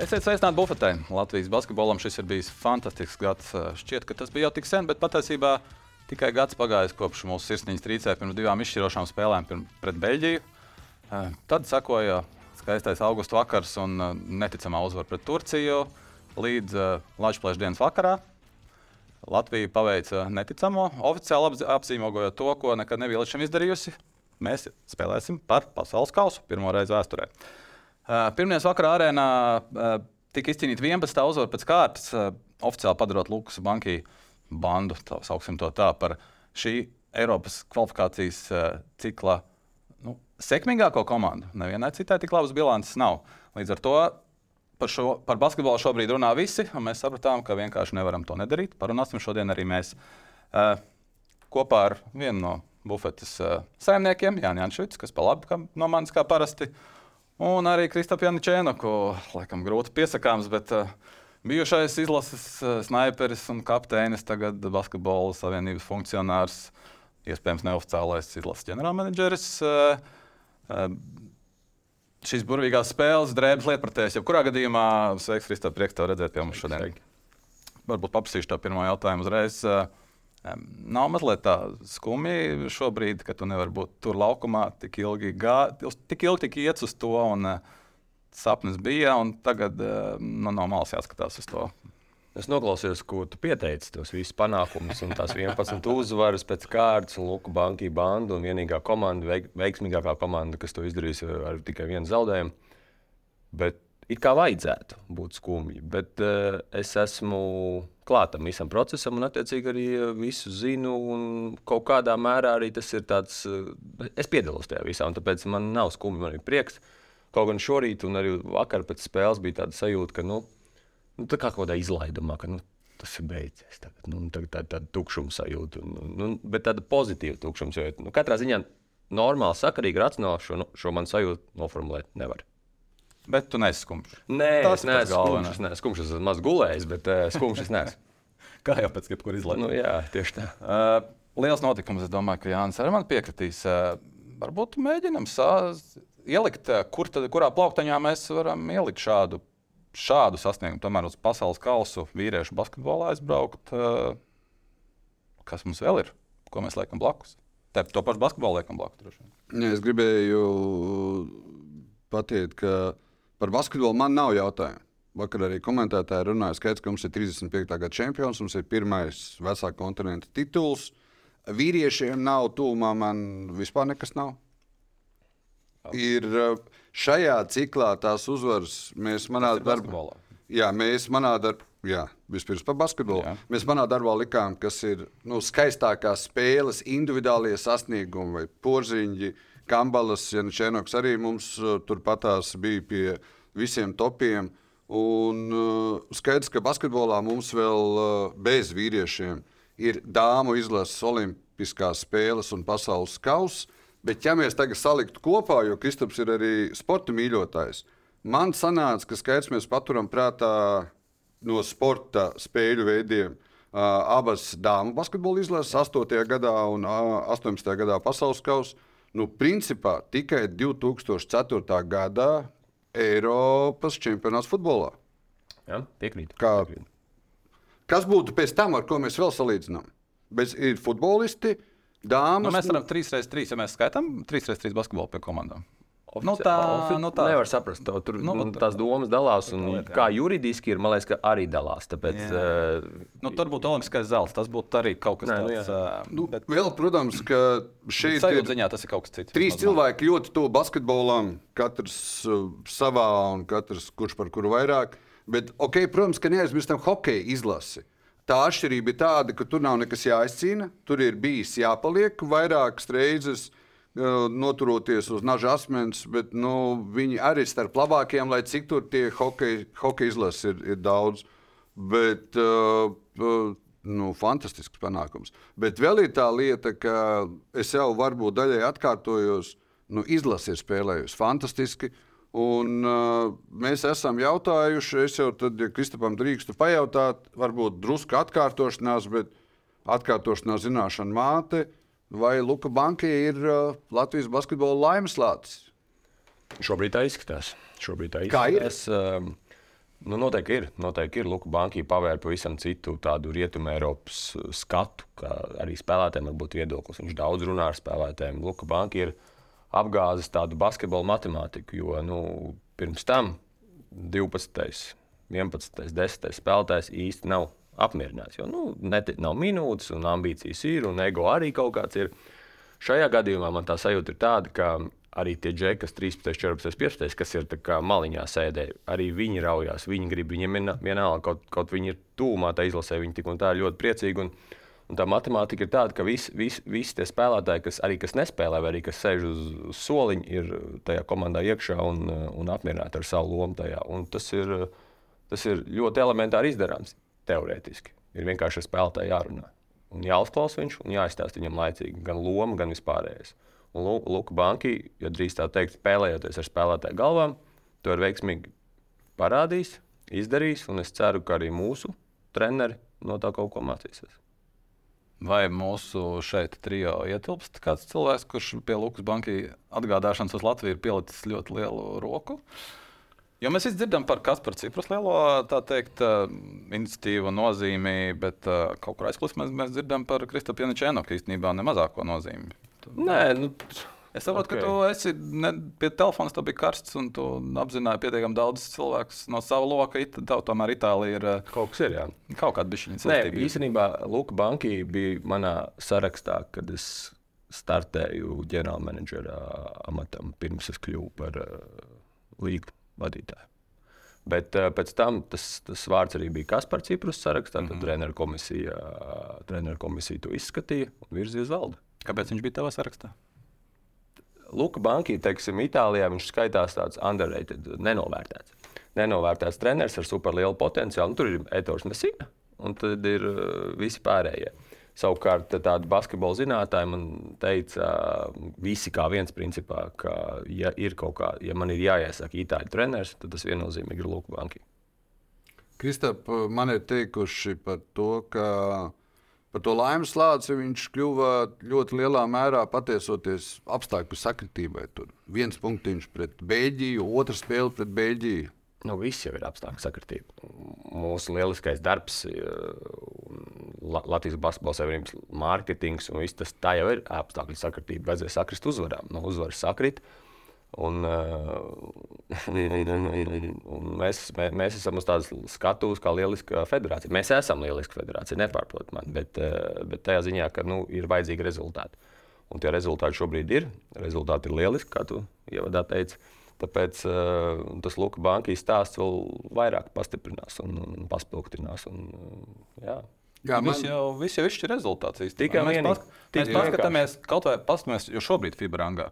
Esiet sveicināti bufetē. Latvijas basketbolam šis ir bijis fantastisks gads. Šķiet, ka tas bija jau tik sen, bet patiesībā tikai gads pagājis kopš mūsu sirsniņas trīcē pirms divām izšķirošām spēlēm pret Beļģiju. Tad sekoja skaistais augusta vakars un neticamā uzvara pret Turciju. Līdz Latvijas dienas vakarā Latvija paveica neticamo, oficiāli apzīmogojot to, ko nekad nebija līdz šim izdarījusi. Mēs spēlēsim par pasaules kausu pirmo reizi vēsturē. Pirmdienas vakarā arēnā tika izcīnīta 11. uzvara pēc kārtas, oficiāli padarot Lukas Banki bandu, tā sauksim to tā, par šī Eiropas kvalifikācijas cikla nu, sekmīgāko komandu. Nevienai citai tik labas bilances nav. Līdz ar to par, šo, par basketbolu šobrīd runā visi, un mēs sapratām, ka vienkārši nevaram to nedarīt. Parunāsim šodien arī mēs uh, kopā ar vienu no bufetes uh, saimniekiem, Jānis Jančevits, kas pa labi no manis kā parasti, un arī Kristapu Janičēnu, ko laikam grūti piesakāms, bet uh, bijušais izlases uh, sniperis un kapteinis, tagad basketbola savienības funkcionārs, iespējams neoficiālais izlases ģenerālmenedžeris. Uh, uh, šīs burvīgās spēles, drēbes lietpratēs. Jebkurā gadījumā, sveiks, Kristā, prieks tev redzēt pie mums šodien. Varbūt paprasīšu tev pirmo jautājumu uzreiz. Nav mazliet tā skumji šobrīd, ka tu nevari būt tur laukumā tik ilgi, gā, tik ilgi tik iet uz to, un sapnis bija, un tagad nu, no malas jāskatās uz to. Es noklausījos, ko tu pieteici, tos visus panākumus, un tās 11 uzvaras pēc kārtas, un Luka Banka banda un vienīgā komanda, veik, veiksmīgākā komanda, kas to izdarījusi ar, ar tikai vienu zaudējumu. Bet it kā vajadzētu būt skumji, bet uh, es esmu klātam visam procesam, un attiecīgi arī visu zinu. Kaut kādā mērā arī tas ir tāds, uh, es piedalos tajā visā, un tāpēc man nav skumji, man ir prieks. Kaut gan šorīt un arī vakar pēc spēles bija tāda sajūta, ka, nu, nu, tā kā kaut kādā izlaidumā, ka nu, tas ir beidzies. Tagad, nu, tagad tāda, tāda tukšuma sajūta, nu, nu, bet tāda pozitīva tukšuma sajūta. Nu, katrā ziņā normāli, sakarīgi, racionāli šo, nu, šo man sajūtu noformulēt nevar. Bet tu neesi skumjš. Nē, tas ir skumjš. Es neesmu skumjš, es esmu maz gulējis, bet uh, skumjš es neesmu. kā jau pēc jebkura izlaida. Nu, jā, tieši tā. Uh, liels notikums, es domāju, ka Jānis arī man piekritīs. Uh, varbūt mēģinam ielikt, kur tad, kurā plauktaņā mēs varam ielikt šādu šādu sasniegumu, tomēr uz pasaules kausu vīriešu basketbolā aizbraukt, uh, kas mums vēl ir, ko mēs liekam blakus. Te to pašu basketbolu liekam blakus. Ja, es gribēju pateikt, ka par basketbolu man nav jautājumu. Vakar arī komentētāji runāja, skaidrs, ka mums ir 35. gada čempions, mums ir pirmais vecā kontinenta tituls. Vīriešiem nav tūmā, man vispār nekas nav. Ir uh, šajā ciklā tās uzvaras mēs manā darbā. Jā, mēs manā darbā. Jā, vispirms par basketbolu. Jā. Mēs manā darbā likām, kas ir nu, skaistākās spēles, individuālie sasniegumi, vai porziņi, kambalas, ja Čenoks arī mums uh, turpatās bija pie visiem topiem. Un uh, skaidrs, ka basketbolā mums vēl uh, bez vīriešiem ir dāmu izlases olimpiskās spēles un pasaules kausa. Bet, ja mēs tagad saliktu kopā, jo Kristaps ir arī sporta mīļotājs, man sanāca, ka skaidrs mēs paturam prātā no sporta spēļu veidiem. Abas dāmas basketbola izlases 8. gadā un uh, 18. gadā pasaules kausa. Nu, principā tikai 2004. gadā Eiropas čempionāts futbolā. Jā, piekrīt. Kā, piekrīt. Kas būtu pēc tam, ar ko mēs vēl salīdzinām? Bez ir futbolisti, Dāmas, nu, mēs varam 3x3, ja mēs skaitām 3x3 basketbolu pie komandām. Ofici nu, tā nu, tā nevar saprast. To, tur nu, nu, tās domas dalās. Un, liet, kā juridiski ir, man liekas, ka arī dalās. Tāpēc, uh, nu, tur būtu olimpiskais zelts. Tas būtu arī kaut kas tāds. Nu, uh, nu, bet, vēl, protams, ka šeit ir ziņā, tas ir kaut kas cits. Trīs cilvēki ļoti to basketbolam, katrs uh, savā un katrs kurš par kuru vairāk. Bet, okay, protams, ka neaizmirstam hokeja izlasi. Tā atšķirība ir tāda, ka tur nav nekas jāizcīna. Tur ir bijis jāpaliek vairākas reizes, uh, noturoties uz naža asmens, bet nu, viņi arī starp labākajiem, lai cik tur tie hokeja, hokeja izlases ir, ir daudz. Bet, uh, uh, nu, fantastisks panākums. Bet vēl ir tā lieta, ka es jau varbūt daļai atkārtojos, nu, izlase ir spēlējusi fantastiski. Uh, Un, uh, mēs esam jautājuši, es jau tad, ja Kristupam drīkstu pajautāt, varbūt drusku atkārtošanās, bet atkārtošanās zināšana māte, vai Luka Banka ir uh, Latvijas basketbola laimes lācis? Šobrīd tā izskatās. Šobrīd tā izskatās. Kā ir? Um, Nu, noteikti ir. Noteikti ir. Luka Banka pavēra pavisam citu tādu rietumē Eiropas skatu, kā arī spēlētājiem var būt viedoklis. Viņš daudz runā ar spēlētājiem. Luka Banka ir apgāzis tādu basketbola matemātiku, jo nu, pirms tam 12, 11, 10 spēlētājs īsti nav apmierināts. Jo nu, net, nav minūtes, un ambīcijas ir, un ego arī kaut kāds ir. Šajā gadījumā man tā sajūta ir tāda, ka arī tie džeki, kas 13, 14, 15, kas ir maliņā sēdē, arī viņi raujās. Viņi grib, viņiem vienalga, kaut, kaut viņi ir tūmā, tā izlasē, viņi tik un tā ļoti priecīgi. Un, un tā matemātika ir tāda, ka visi vis, vis tie spēlētāji, kas arī kas nespēlē, vai arī kas sēž uz, uz soliņa, ir tajā komandā iekšā un, un apmierināti ar savu lomu tajā. Un tas ir, tas ir ļoti elementāri izdarāms, teorētiski. Ir vienkārši ar spēlētāju jārunā. Un jāuzklausa viņš un jāizstāsta viņam laicīgi gan loma, gan vispārējais. Un Luka Banki, ja drīz tā teikt, spēlējoties ar spēlētāju galvām, to ir veiksmīgi parādījis, izdarījis. Un es ceru, ka arī mūsu treneri no tā kaut ko mācīsies. Vai mūsu šeit trijo ietilpst kāds cilvēks, kurš pie Lukas banka atgādāšanas uz Latviju ir pielicis ļoti lielu roku? Jo mēs dzirdam par Kasparu Ciprus lielo teikt, iniciatīvu nozīmi, bet kaut kur aizpildīt mēs, mēs dzirdam par Kristofru Janičēnu, ka īstenībā nemazāko nozīmi. Nē, nu, Es saprotu, okay. ka tu esi ne, pie telefona, tas bija karsts, un tu apzināji pietiekami daudz cilvēku no sava loka. It, tev tomēr Itālija ir eh, kaut kas, ir, jā. kaut kāda bišķiņa. Nē, īstenībā Luka Banki bija manā sarakstā, kad es startēju ģenerālmenedžera amatam, pirms es kļuvu par uh, līgu vadītāju. Bet uh, pēc tam tas, tas vārds arī bija Kaspars Ciprus sarakstā. Tad mm -hmm. treneru komisija, treneru komisija to izskatīja un virzīja uz valdi. Kāpēc viņš bija tavā sarakstā? Luka Banki, teiksim, Itālijā viņš skaitās tāds underrated, nenovērtēts. Nenovērtēts treneris ar superlielu potenciālu. Nu, tur ir Etors Mesina un tad ir uh, visi pārējie. Savukārt, tādi basketbola zinātnēji man teica, visi kā viens, principā, ka, ja ir kā, ja man ir jāiesaka itāļu treneris, tad tas viennozīmīgi ir Luka Banki. Kristap, man ir teikuši par to, ka Par to laimes slāci viņš kļuva ļoti lielā mērā pateicoties apstākļu sakritībai. Tur viens punktiņš pret Beļģiju, otrs spēle pret Beļģiju. Nu, viss jau ir apstākļu sakritība. Mūsu lieliskais darbs, Latvijas Basketbola Savienības mārketings un viss tas jau ir apstākļu sakritība. Vajadzēja sakrist uzvarām. No uzvaras sakrit. Un, uh, un mēs, mēs, mēs esam uz tādas skatuves, kā lieliska federācija. Mēs esam lieliska federācija, nepārprotiet man, bet, uh, bet tajā ziņā, ka nu, ir vajadzīgi rezultāti. Un tie rezultāti šobrīd ir. Rezultāti ir lieliski, kā tu ievadā teici. Tāpēc uh, tas Luka Bankas stāsts vēl vairāk pastiprinās un, un paspilgtinās. Un, uh, jā. Jā, man... Viss jau, vis jau ir rezultāts. Tikai mēs, pas, mēs paskatāmies, kaut vai paskatāmies, jo šobrīd Fibrangā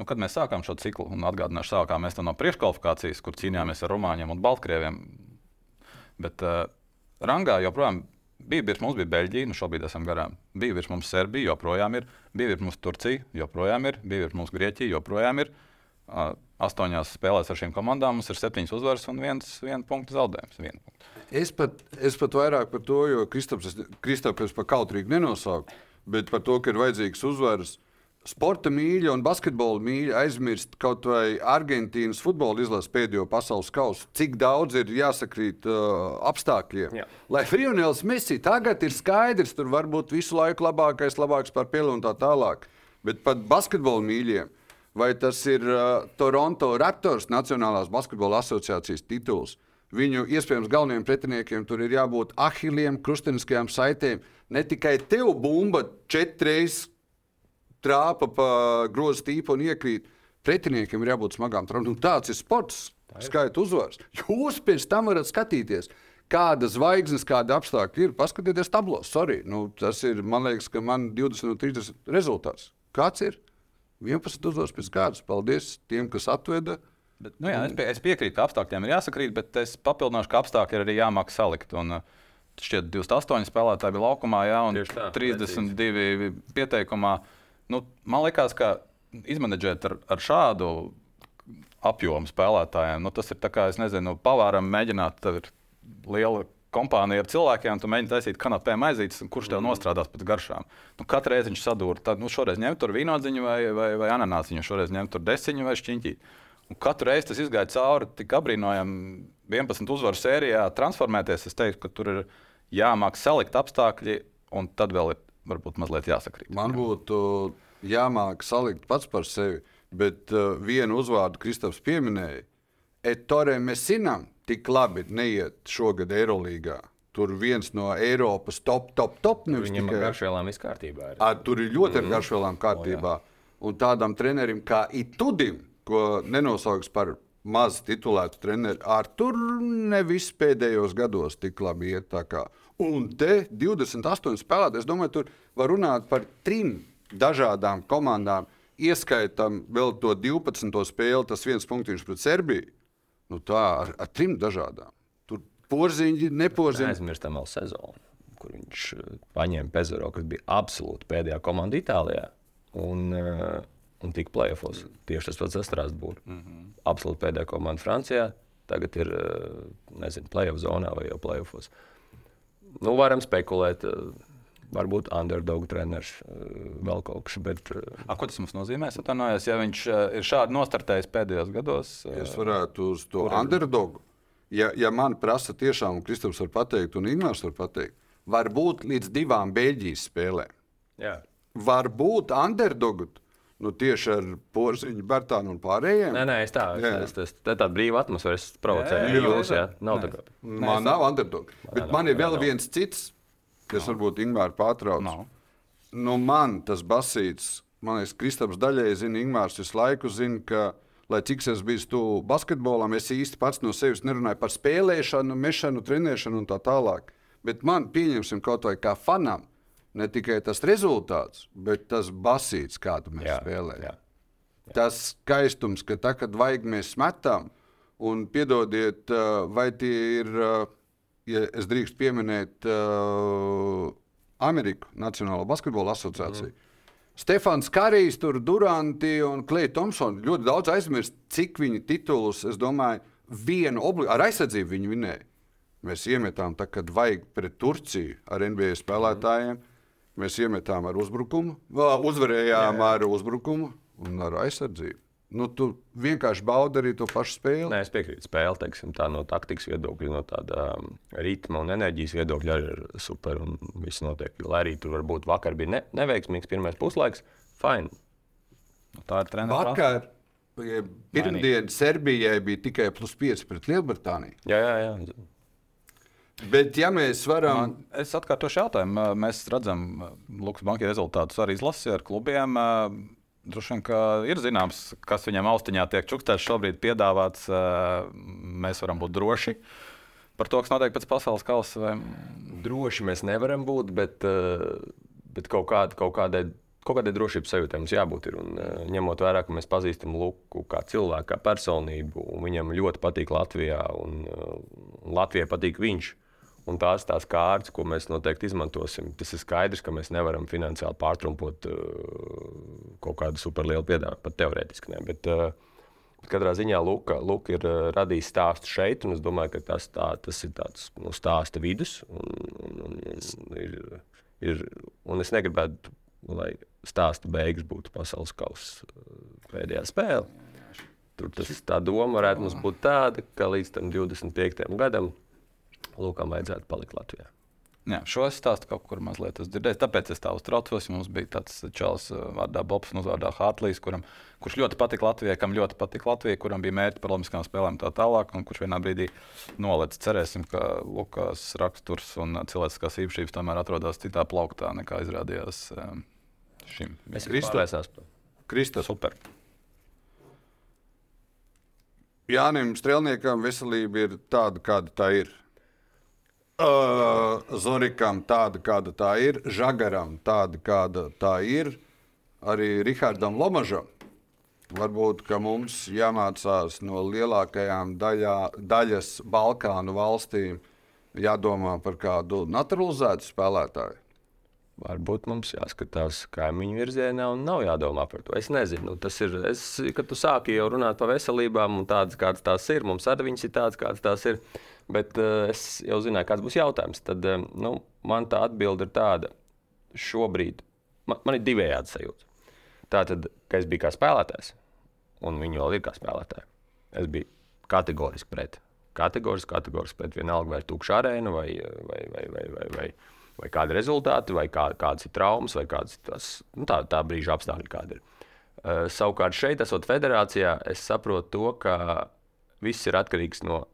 Nu, kad mēs sākām šo ciklu, un atgādināšu, sākām mēs no priekškvalifikācijas, kur cīnījāmies ar Rumāņiem un Baltkrieviem. Bet uh, rangā joprojām bija virs mums bija Beļģija, nu šobrīd esam garām. Bija virs mums Serbija, joprojām ir. Bija virs mums Turcija, joprojām ir. Bija virs mums Grieķija, joprojām ir. Uh, astoņās spēlēs ar šīm komandām mums ir septiņas uzvaras un viens, viens punkts zaudējums. Vienu punktu. Es pat, es pat vairāk par to, jo Kristaps, par kautrīgi nenosauku, bet par to, ka ir vajadzīgs uzvaras. Sporta mīļa un basketbola mīļa aizmirst kaut vai Argentīnas futbola izlases pēdējo pasaules kausu, cik daudz ir jāsakrīt uh, apstākļiem. Jā. Lai Frionēls Messi tagad ir skaidrs, tur var būt visu laiku labākais, labāks par pielu un tā tālāk. Bet pat basketbola mīļiem, vai tas ir uh, Toronto Raptors Nacionālās basketbola asociācijas tituls, viņu iespējams galvenajiem pretiniekiem tur ir jābūt ahiliem, krusteniskajām saitēm. Ne tikai tev bumba četras trāpa pa grozu tīpu un iekrīt. Pretiniekam ir jābūt smagām traumām. Nu, tāds ir sports, tā skaita uzvaras. Jūs pēc tam varat skatīties. Kāda zvaigznes, kāda apstākļa ir? Paskatieties, tablo. Sorry, nu, tas ir, man liekas, ka man 20 no 30 rezultāts. Kāds ir? 11 uzvaras pēc kārtas. Paldies tiem, kas atveda. Bet, nu, jā, es, pie, es piekrītu, ka apstākļiem ir jāsakrīt, bet es papildināšu, ka apstākļi ir arī jāmāk salikt. Un, uh, šķiet, 28 spēlētāji bija laukumā, jā, un tā, 32 pieteikumā. Uh, nu, man liekas, ka izmanģēt ar, ar šādu apjomu spēlētājiem, nu, tas ir kā, nezinu, pavāram mēģināt, liela kompānija ar cilvēkiem, tu mēģini taisīt kanāpē maizītes, kurš tev mm. nostrādās pēc garšām. Nu, Katru reizi viņš sadūr, tad nu, šoreiz ņem tur vīnodziņu vai, vai, vai ananāsiņu, šoreiz ņem tur desiņu vai šķiņķi. Un katru reizi tas izgāja cauri tik apbrīnojami 11 uzvaru sērijā, transformēties. Es teiktu, ka tur ir jāmāk salikt apstākļi, un tad vēl ir varbūt mazliet jāsakrīt. Man būtu jāmāk salikt pats par sevi, bet uh, vienu uzvārdu Kristaps pieminēja. Ettore Messinam tik labi neiet šogad Eirolandā. Tur viens no Eiropas top, top, top. Viņam ar tikai- garšvielām viss kārtībā. Ir. Ar, tur ir ļoti ar garšvielām kārtībā. Un tādam trenerim kā Itudim, ko nenosauks par maz titulētu treneri, ar tur nevis pēdējos gados tik labi iet. Un te 28 spēlētāji, es domāju, tur var runāt par trim dažādām komandām. Ieskaitam vēl to 12. spēli, tas viens punktiņš pret Serbiju. Nu tā ar, ar trim dažādām. Tur porziņi, neporziņi. Aizmirstam vēl sezonu, kur viņš eh, paņēma Pezero, kas bija absolūti pēdējā komanda Itālijā. Un, eh, un tika plēsofos. Tieši tas pats Strasbūrā. Mm -hmm. Absolūti pēdējā komanda Francijā. Tagad ir eh, nezinu, plēsoņu zonā vai jau plēsofos. Nu, varam spekulēt. eh, Varbūt underdog treneris, eh, vēl kaut kas. Bet, eh, A, ko tas mums nozīmē? Es atvainojos, ja viņš uh, ir šādi nostartējis pēdējos gados. Es varētu uz to underdogu. Ja, ja man prasa tiešām, un Kristofers var pateikt, un Ingūns var pateikt, var būt līdz divām Beļģijas spēlēm. jā. Var būt underdogu. Nu, tieši ar porziņu, Bertānu un pārējiem. Nē, nē, es tā, Jā. es, es, tā, tā brīva atmosfēra, es provocēju. Jā, jā, Jūs, jā. jā, nav tā Nē. kā. Man nav underdog. Bet man ir vēl viens cits, kas varbūt Ingūns pārtrauc. Nav. Nu, man tas basīts, man liekas, Kristaps daļai zina, Ingūns visu laiku zina, ka, lai cik es biju tuvu basketbolam, es īsti pats no sevis nerunāju par spēlēšanu, mešanu, trenēšanu un tā tālāk. Bet man, pieņemsim, kaut vai kā fanam, ne tikai tas rezultāts, bet tas basīts, kādu mēs Jā, spēlējam. jā. Tas skaistums, ka tā, kad vajag mēs metam, un piedodiet, ā, vai tie ir, ā, ja es drīkstu pieminēt, uh, Ameriku Nacionālo basketbola asociāciju. Mm. Stefans Kārijs, Duranti un Klēja Thompsona ļoti daudz aizmirst, cik viņi titulus, es domāju, vienu obli ar aizsardzību viņi vinēja. Mēs iemetām, tā, kad vajag pret Turciju ar NBA spēlētājiem. Mēs iemetām ar uzbrukumu, uzvarējām jā, jā. ar uzbrukumu un ar aizsardzību. Nu, tu vienkārši baudi arī to pašu spēli. Nē, es piekrītu. Spēle, teiksim, tā no taktikas viedokļa, no tāda um, ritma un enerģijas viedokļa arī ir super. Un viss notiek. Lai arī tur varbūt vakar bija ne, neveiksmīgs pirmais puslaiks, fine. Tā ir treniņa Vakar, ja pirmdien, Serbijai bija tikai plus 5 pret Lielbritāniju. Jā, jā, jā. Bet, ja mēs varam, es atkārtošu jautājumu. Mēs redzam, Lukas Banka rezultātus arī izlasīja ar klubiem. Droši vien, ir zināms, kas viņam austiņā tiek čukstēts šobrīd piedāvāts. Mēs varam būt droši par to, kas notiek pēc pasaules kausa. Vai... Droši mēs nevaram būt, bet, bet kaut, kāda, kaut kādai. Kaut kādai drošības sajūtai mums jābūt. Ir, un, ņemot vērā, ka mēs pazīstam Luku kā cilvēku, kā personību, un viņam ļoti patīk Latvijā, un Latvijai patīk viņš. Un tās tās kārtas, ko mēs noteikti izmantosim, tas ir skaidrs, ka mēs nevaram finansiāli pārtrumpot uh, kaut kādu superlielu piedāvājumu, pat teorētiski. Ne, bet, uh, katrā ziņā Luka, Luka ir uh, radījis stāstu šeit, un es domāju, ka tas, tā, tas ir tāds nu, stāsta vidus. Un, un, un, un, ir, ir, un es negribētu, lai stāsta beigas būtu pasaules kausa pēdējā spēle. Tur tas, tā doma varētu mums būt tāda, ka līdz tam 25. gadam Lūkam vajadzētu palikt Latvijā. Jā, šo es stāstu kaut kur mazliet dzirdēju, tāpēc es tā uztraucos. Mums bija tāds čels uh, vārdā Bobs un uzvārdā Hartlīs, kuram, kurš ļoti patika Latvijai, kam ļoti patika Latvija, kuram bija mērķi par Olimpiskām spēlēm un tā tālāk, un kurš vienā brīdī nolec. Cerēsim, ka Lukas raksturs un cilvēciskās īpašības tomēr atrodas citā plauktā nekā izrādījās um, šim. Par to. Kristus, Super. Jānim Strelniekam veselība ir tāda, kāda tā ir. Uh, Zorikam tāda, kāda tā ir, Žagaram tāda, kāda tā ir, arī Rihardam Lomažam. Varbūt mums jāmācās no lielākajām daļā, daļas Balkānu valstīm, jādomā par kādu naturalizētu spēlētāju. Varbūt mums jāskatās kaimiņu virzienā un nav jādomā par to. Es nezinu, tas ir. Es, kad tu sāki jau runāt par veselībām, un tādas kādas tās ir, mums arī viņas ir tādas, kādas tās ir. Bet uh, es jau zināju, kāds būs jautājums. Tad uh, nu, man tā atbilde ir tāda, šobrīd man, man ir divējādi sajūta. Tā tad, ka es biju kā spēlētājs, un viņi vēl ir kā spēlētāji. es biju kategoriski pret. Kategoriski, kategoriski pret vienalga, vai ir tukša arēna, vai, vai, vai, vai, vai, vai, vai kādi rezultāti, vai kā, kādas ir traumas, vai kādas tas, nu, tā, tā brīža apstākļi kādi ir. Uh, savukārt šeit, esot federācijā, es saprotu to, ka viss ir atkarīgs no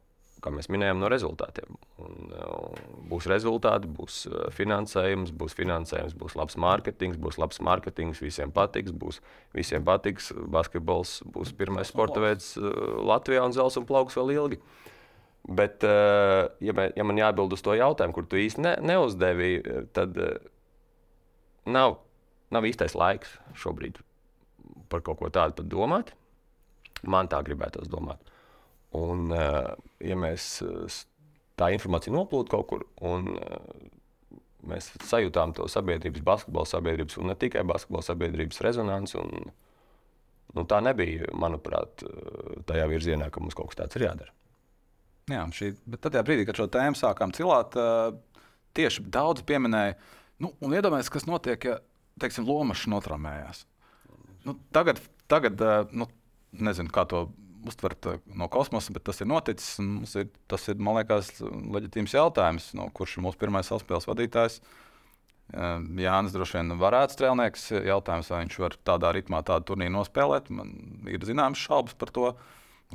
kā mēs minējām, no rezultātiem. Un, uh, būs rezultāti, būs uh, finansējums, būs finansējums, būs labs mārketings, būs labs mārketings, visiem patiks, būs visiem patiks. Basketbols būs pirmais sporta veids uh, Latvijā un zels un plauks vēl ilgi. Bet, ja, mē, ja man jāatbild uz to jautājumu, kur tu īsti ne, neuzdevi, tad nav, nav īstais laiks šobrīd par kaut ko tādu domāt. Man tā gribētos domāt. Un, eh, ja mēs eh, tā informācija noplūda kaut kur, un eh, mēs sajūtām to sabiedrības, basketbola sabiedrības, un ne tikai basketbola sabiedrības rezonanci, un, nu, tā nebija, manuprāt, tajā virzienā, ka mums kaut kas tāds ir jādara. Jā, šī, bet tad, brīdī, kad šo tēmu sākām cilāt, tieši daudz pieminēja, nu, un iedomājieties, kas notiek, ja teiksim, lomašs notramējās. Nu, tagad, tagad nu, nezinu, kā to uztvert eh, no kosmosa, bet tas ir noticis. Ir, tas ir, man liekas, leģitīms jautājums, no kurš ir mūsu pirmais spēles vadītājs. Eh, Jānis droši vien varētu strēlnieks. Jautājums, vai viņš var tādā ritmā tādu turnīru nospēlēt. Man ir zināmas šaubas par to,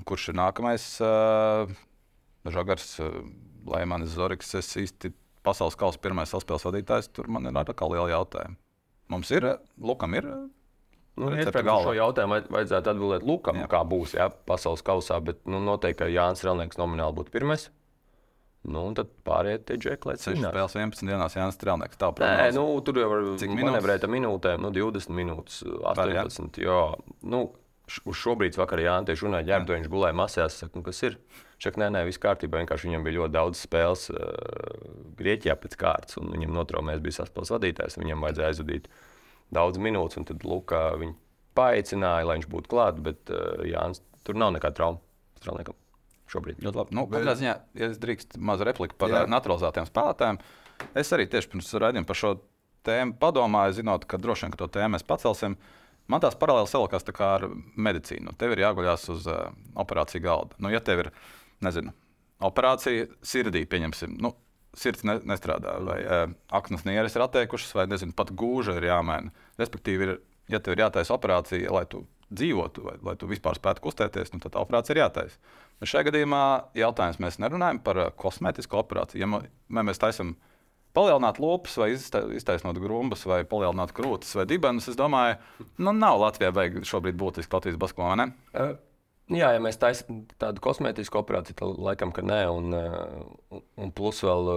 kurš ir nākamais. Eh, Žagars, Lēmanis, Zorigs. Es īsti pasaules kausa pirmais spēles vadītājs. Tur man ir atkal liela jautājuma. Mums ir, Lukam ir Nu, Iespējams, šo jautājumu vajadzētu atbildēt Lukam, jā. kā būs jā, pasaules kausā. Bet nu, noteikti, ka Jānis Strelnieks nomināli būtu pirmais. Nu, un tad pārējie tie džekļi līdz 6 spēles 11 dienās Jānis Strelnieks. Tā Nē, nu, tur jau var manevrēt minūtēm, nu, 20 minūtes, 18. Jā. Jā, nu, uz šobrīd vakarā Jānis tieši runāja, ģērbtu, viņš gulēja masās, saka, nu, kas ir. Čak, nē, nē, viss kārtībā. Vienkārši viņam bija ļoti daudz spēles uh, Grieķijā pēc kārtas, un viņam notraumēs bija saspēles vadītājs. Viņam vajadzēja aizvadīt uh, daudz minūtes, un tad Lukā viņu paaicināja, lai viņš būtu klāts. Bet uh, Jānis tur nav nekāda trauma strālniekam šobrīd. Ļoti labi. Nu, bet... ziņā, ja es drīkst mazu repliku par Jā. naturalizētiem spēlētājiem, es arī tieši pirms raidījuma par šo tēmu padomāju, zinot, ka droši vien ka to tēmu mēs pacelsim. Man tās paralēli salikās ar medicīnu. Nu, tev ir jāguļās uz uh, operāciju galda. Nu, ja tev ir, nezinu, operācija sirdī, pieņemsim, nu, sirds ne, nestrādā, vai uh, aknas nieres ir atteikušas, vai nezinu, pat gūža ir jāmaina. Respektīvi, ir, ja tev ir jātaisa operācija, lai tu dzīvotu, vai lai tu vispār spētu kustēties, nu, tad operācija ir jātaisa. Bet šajā gadījumā jautājums mēs nerunājam par uh, kosmētisku operāciju. Ja ma, mēs taisām palielināt lopus, vai iztaisnot grumbas, vai palielināt krūtis vai dibenus, es domāju, nu, nav Latvijai vajag šobrīd būtiski Latvijas basketbolā. Jā, ja mēs taisām tādu kosmētisku operāciju, tad laikam, ka nē. Un, un, un plus vēl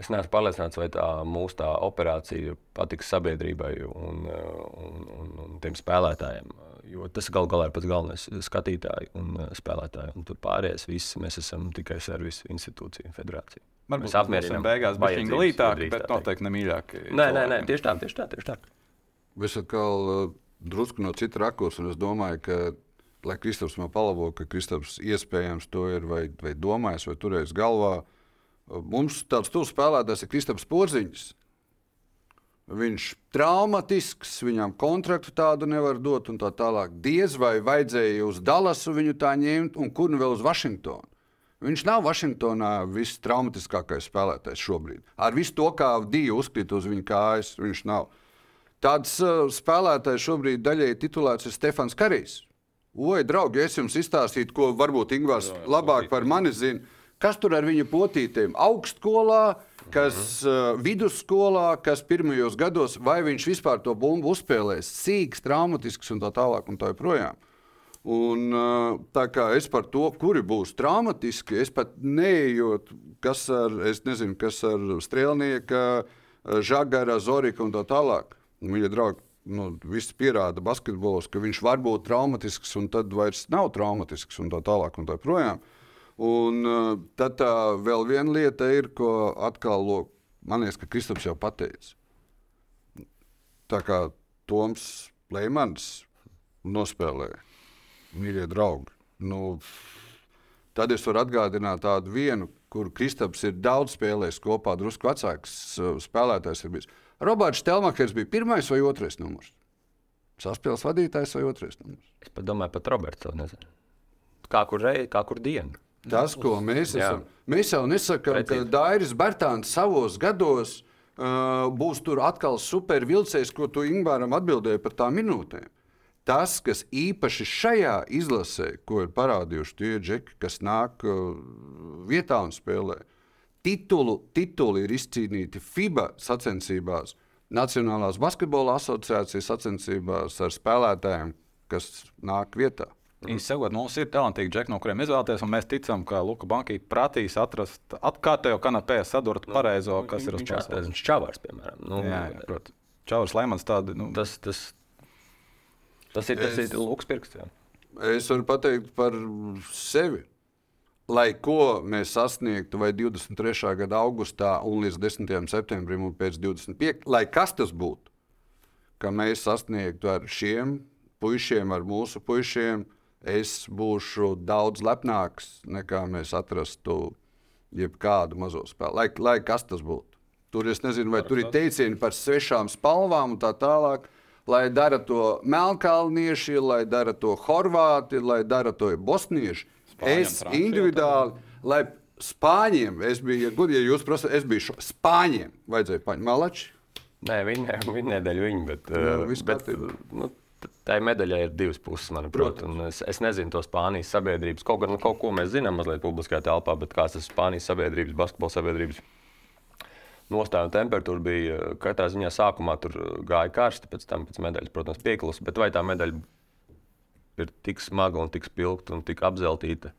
es neesmu pārliecināts, vai tā mūsu tā operācija patiks sabiedrībai un, un, un, un tiem spēlētājiem. Jo tas gal galā ir pats galvenais - skatītāji un spēlētāji. Un tur pārējais viss mēs esam tikai servisu institūcija, federācija. Varbūt mēs apmierinām beigās, bet viņi glītāk, bet noteikti nemīļāk. Nē, nē, nē, tieši tā, tieši tā. Tieši tā. Es atkal uh, drusku no cita rakursa, un es domāju, ka lai Kristaps man palabo, ka Kristaps iespējams to ir vai, vai domājis, vai turējis galvā. Mums tāds tuvs spēlētājs ir Kristaps Porziņš. Viņš ir traumatisks, viņam kontraktu tādu nevar dot, un tā tālāk. Diez vai vajadzēja uz Dallasu viņu tā ņemt, un kur nu vēl uz Vašingtonu. Viņš nav Vašingtonā vistraumatiskākais spēlētājs šobrīd. Ar visu to, kā Dija uzkrita uz viņa kājas, viņš nav. Tāds uh, spēlētājs šobrīd daļai titulēts ir Stefans Karijs. Oi, draugi, es jums izstāstītu, ko varbūt Ingūns labāk par mani zina. Kas tur ar viņa potītēm? Augstskolā, kas uh, vidusskolā, kas pirmajos gados, vai viņš vispār to bumbu uzspēlēs, sīgs, traumatisks un tā tālāk. Un tā joprojām. Un, uh, tā kā es par to, kuri būs traumatiski, es pat neejot, kas ar, nezinu, kas ar strēlnieka, žagara, zorika un tā tālāk. Mīļie draugi, nu, viss pierāda basketbols, ka viņš var būt traumatisks, un tad vairs nav traumatisks, un tā tālāk. Un tā projām. Un, uh, tad tā vēl viena lieta ir, ko atkal lok, man liekas, ka Kristaps jau pateica. Tā kā Toms Leimans nospēlēja, mīļie draugi. Nu, tad es varu atgādināt tādu vienu, kur Kristaps ir daudz spēlējis kopā, drusku vecāks uh, spēlētājs. Ir bijis. Roberts Telmakers bija pirmais vai otrais numurs? Saspēles vadītājs vai otrais numurs? Es pat domāju, pat Roberts to nezinu. kā kur reizi, kā kur dienu. Tas, ko mēs Jā. esam. Mēs jau nesakām, ka. Dairis Bērtāns savos gados uh, būs tur atkal super vilcējs, ko tu Ingūram atbildēji par tām minūtēm. Tas, kas īpaši šajā izlasē, ko ir parādījuši tie džeki, kas nāk uh, vietā un spēlē, titulu, tituli ir izcīnīti FIBA sacensībās, Nacionālās basketbola asociācijas sacensībās ar spēlētājiem, kas nāk vietā. Īsi sakot, mums ir talantīgi džekļi, no kuriem izvēlēties, un mēs ticam, ka Luka Banka prātīs atrast atkārtojo kanapē sadurt pareizo, kas ir uz Viņš čāsas. ir čavārs, piemēram. Nu, Jā, jā, protams. Čauris Lemans tādi. Nu, tas, tas, tas ir, tas Es- ir lūks pirksts. Jā. Es varu pateikt par sevi. Lai ko mēs sasniegtu vai 23. gada augustā, un līdz 10. septembrim, un pēc 25. lai kas tas būtu, ka mēs sasniegtu ar šiem puišiem, ar mūsu puišiem, es būšu daudz lepnāks nekā mēs atrastu jebkādu mazo spēli. Lai, lai kas tas būtu. Tur es nezinu, vai tur ir teicieni par svešām spalvām un tā tālāk. Lai dara to melnkalnieši, lai dara to horvāti, lai dara to bosnieši. Es individuāli, lai spāņiem, es biju, gudri, ja jūs prasat, es biju šo, spāņiem, vajadzēja paņemt malači. Nē, viņa viņa nedēļa viņa, bet, Jā, bet nu, t- tai medaļai ir divas puses, manuprāt. Es, es nezinu to Spānijas sabiedrības. Kaut, gan, kaut ko mēs zinām mazliet publiskajā telpā, bet kāds tas Spānijas sabiedrības, basketbola sabiedrības nostāja un temperatūra bija uh, katrā ziņā sākumā tur gāja karsti, pēc tam pēc medaļas, protams, pieklusa. Bet vai tā medaļa ir tik smaga un tik spilgta un tik apzeltīta?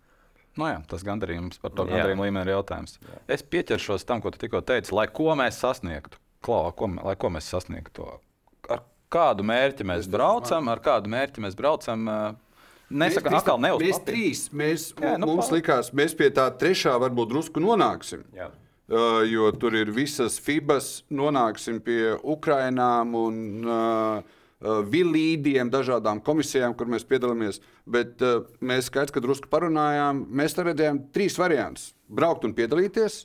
Nu jā, tas gandarījums par to gandarījumu līmeni ir jautājums. Jā. Es pieķeršos tam, ko tu tikko teici, lai ko mēs sasniegtu. Klau, ko, lai ko mēs sasniegtu. Ar kādu mērķi mēs braucam, ar kādu mērķi mēs braucam. ā, Nesakām, Mēs- atkal Mēs trīs, mēs, Jā, nu, mums pa- likās, mēs pie tā trešā varbūt drusku nonāksim. Jā. Uh, jo tur ir visas FIBAS, nonāksim pie Ukrainām un uh, vilīdiem, dažādām komisijām, kur mēs piedalāmies. Bet uh, mēs skaidrs, ka drusku parunājām, mēs redzējām trīs variantus. Braukt un piedalīties,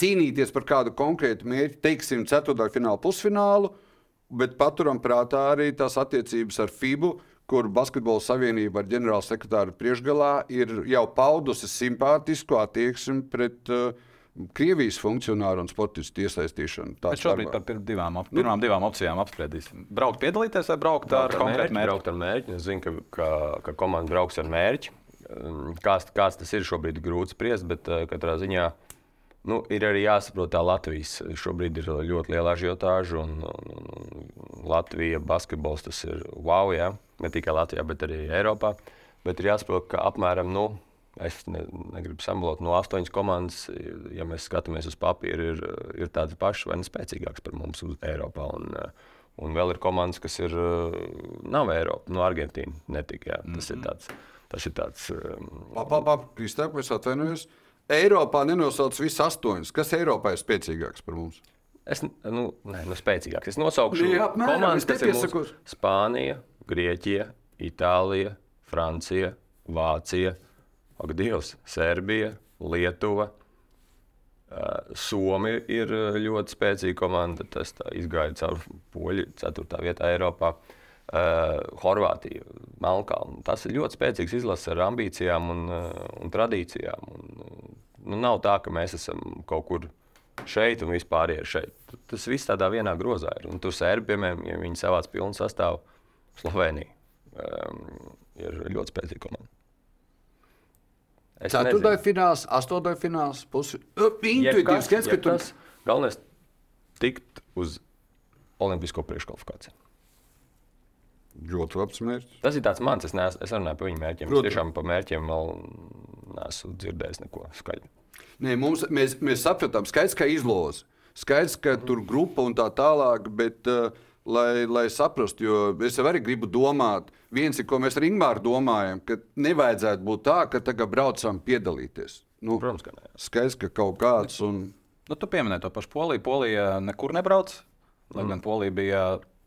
cīnīties par kādu konkrētu mērķi, teiksim, ceturtdaļfinālu, pusfinālu, bet paturam prātā arī tās attiecības ar FIBU, kur Basketbola savienība ar ģenerāla sekretāru priekšgalā ir jau paudusi simpātisku attieksmi pret uh, Krievijas funkcionāru un sportistu iesaistīšanu. Tās šobrīd par divām, op pirmām divām opcijām apspriedīsim. Braukt, piedalīties vai braukt ar konkrētu mērķi? Braukt ar mērķi. Es zinu, ka, ka, ka komanda brauks ar mērķi. Um, Kāds, kāds tas ir šobrīd, grūti spriest, bet uh, katrā ziņā nu, ir arī jāsaprot, tā Latvijas šobrīd ir ļoti liela ažiotāža. Un, un, un Latvija basketbols tas ir wow, jā. ne tikai Latvijā, bet arī Eiropā. Bet ir jāsaprot, ka apmēram. Nu, Es ne, negribu samalot no astoņas komandas. Ja mēs skatāmies uz papīra, ir, ir tādas pašas vai ne spēcīgākas par mums uz Eiropā. Un, Un vēl ir komandas, kas ir nav Eiropa, no Argentīnas. Netika, tas, mm -hmm. ir tāds, tas ir tāds. Um, Kristēns, es atvainojos. Eiropā nenosauc visas astoņas. Kas Eiropā ir spēcīgāks par mums? es nu, ne, nu, spēcīgāks. Es nosaukšu Jā, apmēram, komandas, kas ir mūsu-. Spānija, Grieķija, Itālija, Francija, Vācija, ak, Dievs, Serbija, Lietuva. Somija ir ļoti spēcīga komanda. Tas izgāja cauri poļu 4. vietā Eiropā. Uh, Horvātija, Melnkalna. Tas ir ļoti spēcīgs izlases ar ambīcijām un, uh, un tradīcijām. Un, nu, nav tā, ka mēs esam kaut kur šeit un vispār ir šeit. Tas viss tādā vienā grozā ir. Un tur sērbi, piemēram, ja viņi savāc pilnu sastāvu, Slovenija um, ir ļoti spēcīga komanda. Es nezinu. Ceturtais fināls, astotais fināls, pusi. Intuitīvs skats, ka tur jebkas. Galvenais - tikt uz Olimpisko priekškvalifikāciju. ļoti labs mērķis. Tas ir tāds mans, es, neesmu, es runāju par viņu mērķiem. Es Protams. tiešām par mērķiem vēl neesmu dzirdējis neko skaļu. Nē, mums, mēs, mēs sapratām, skaidrs, ka izloze. Skaidrs, ka tur grupa un tā tālāk, bet uh, lai, lai saprastu, jo es arī gribu domāt, viens ir, ko mēs ar Ingūru domājam, ka nevajadzētu būt tā, ka tagad braucam piedalīties. Nu, Protams, ka nē. skaidrs, ka kaut kāds. Un... Nu, tu pieminēji to pašu Poliju. Polija nekur nebrauc. Lai gan Polija bija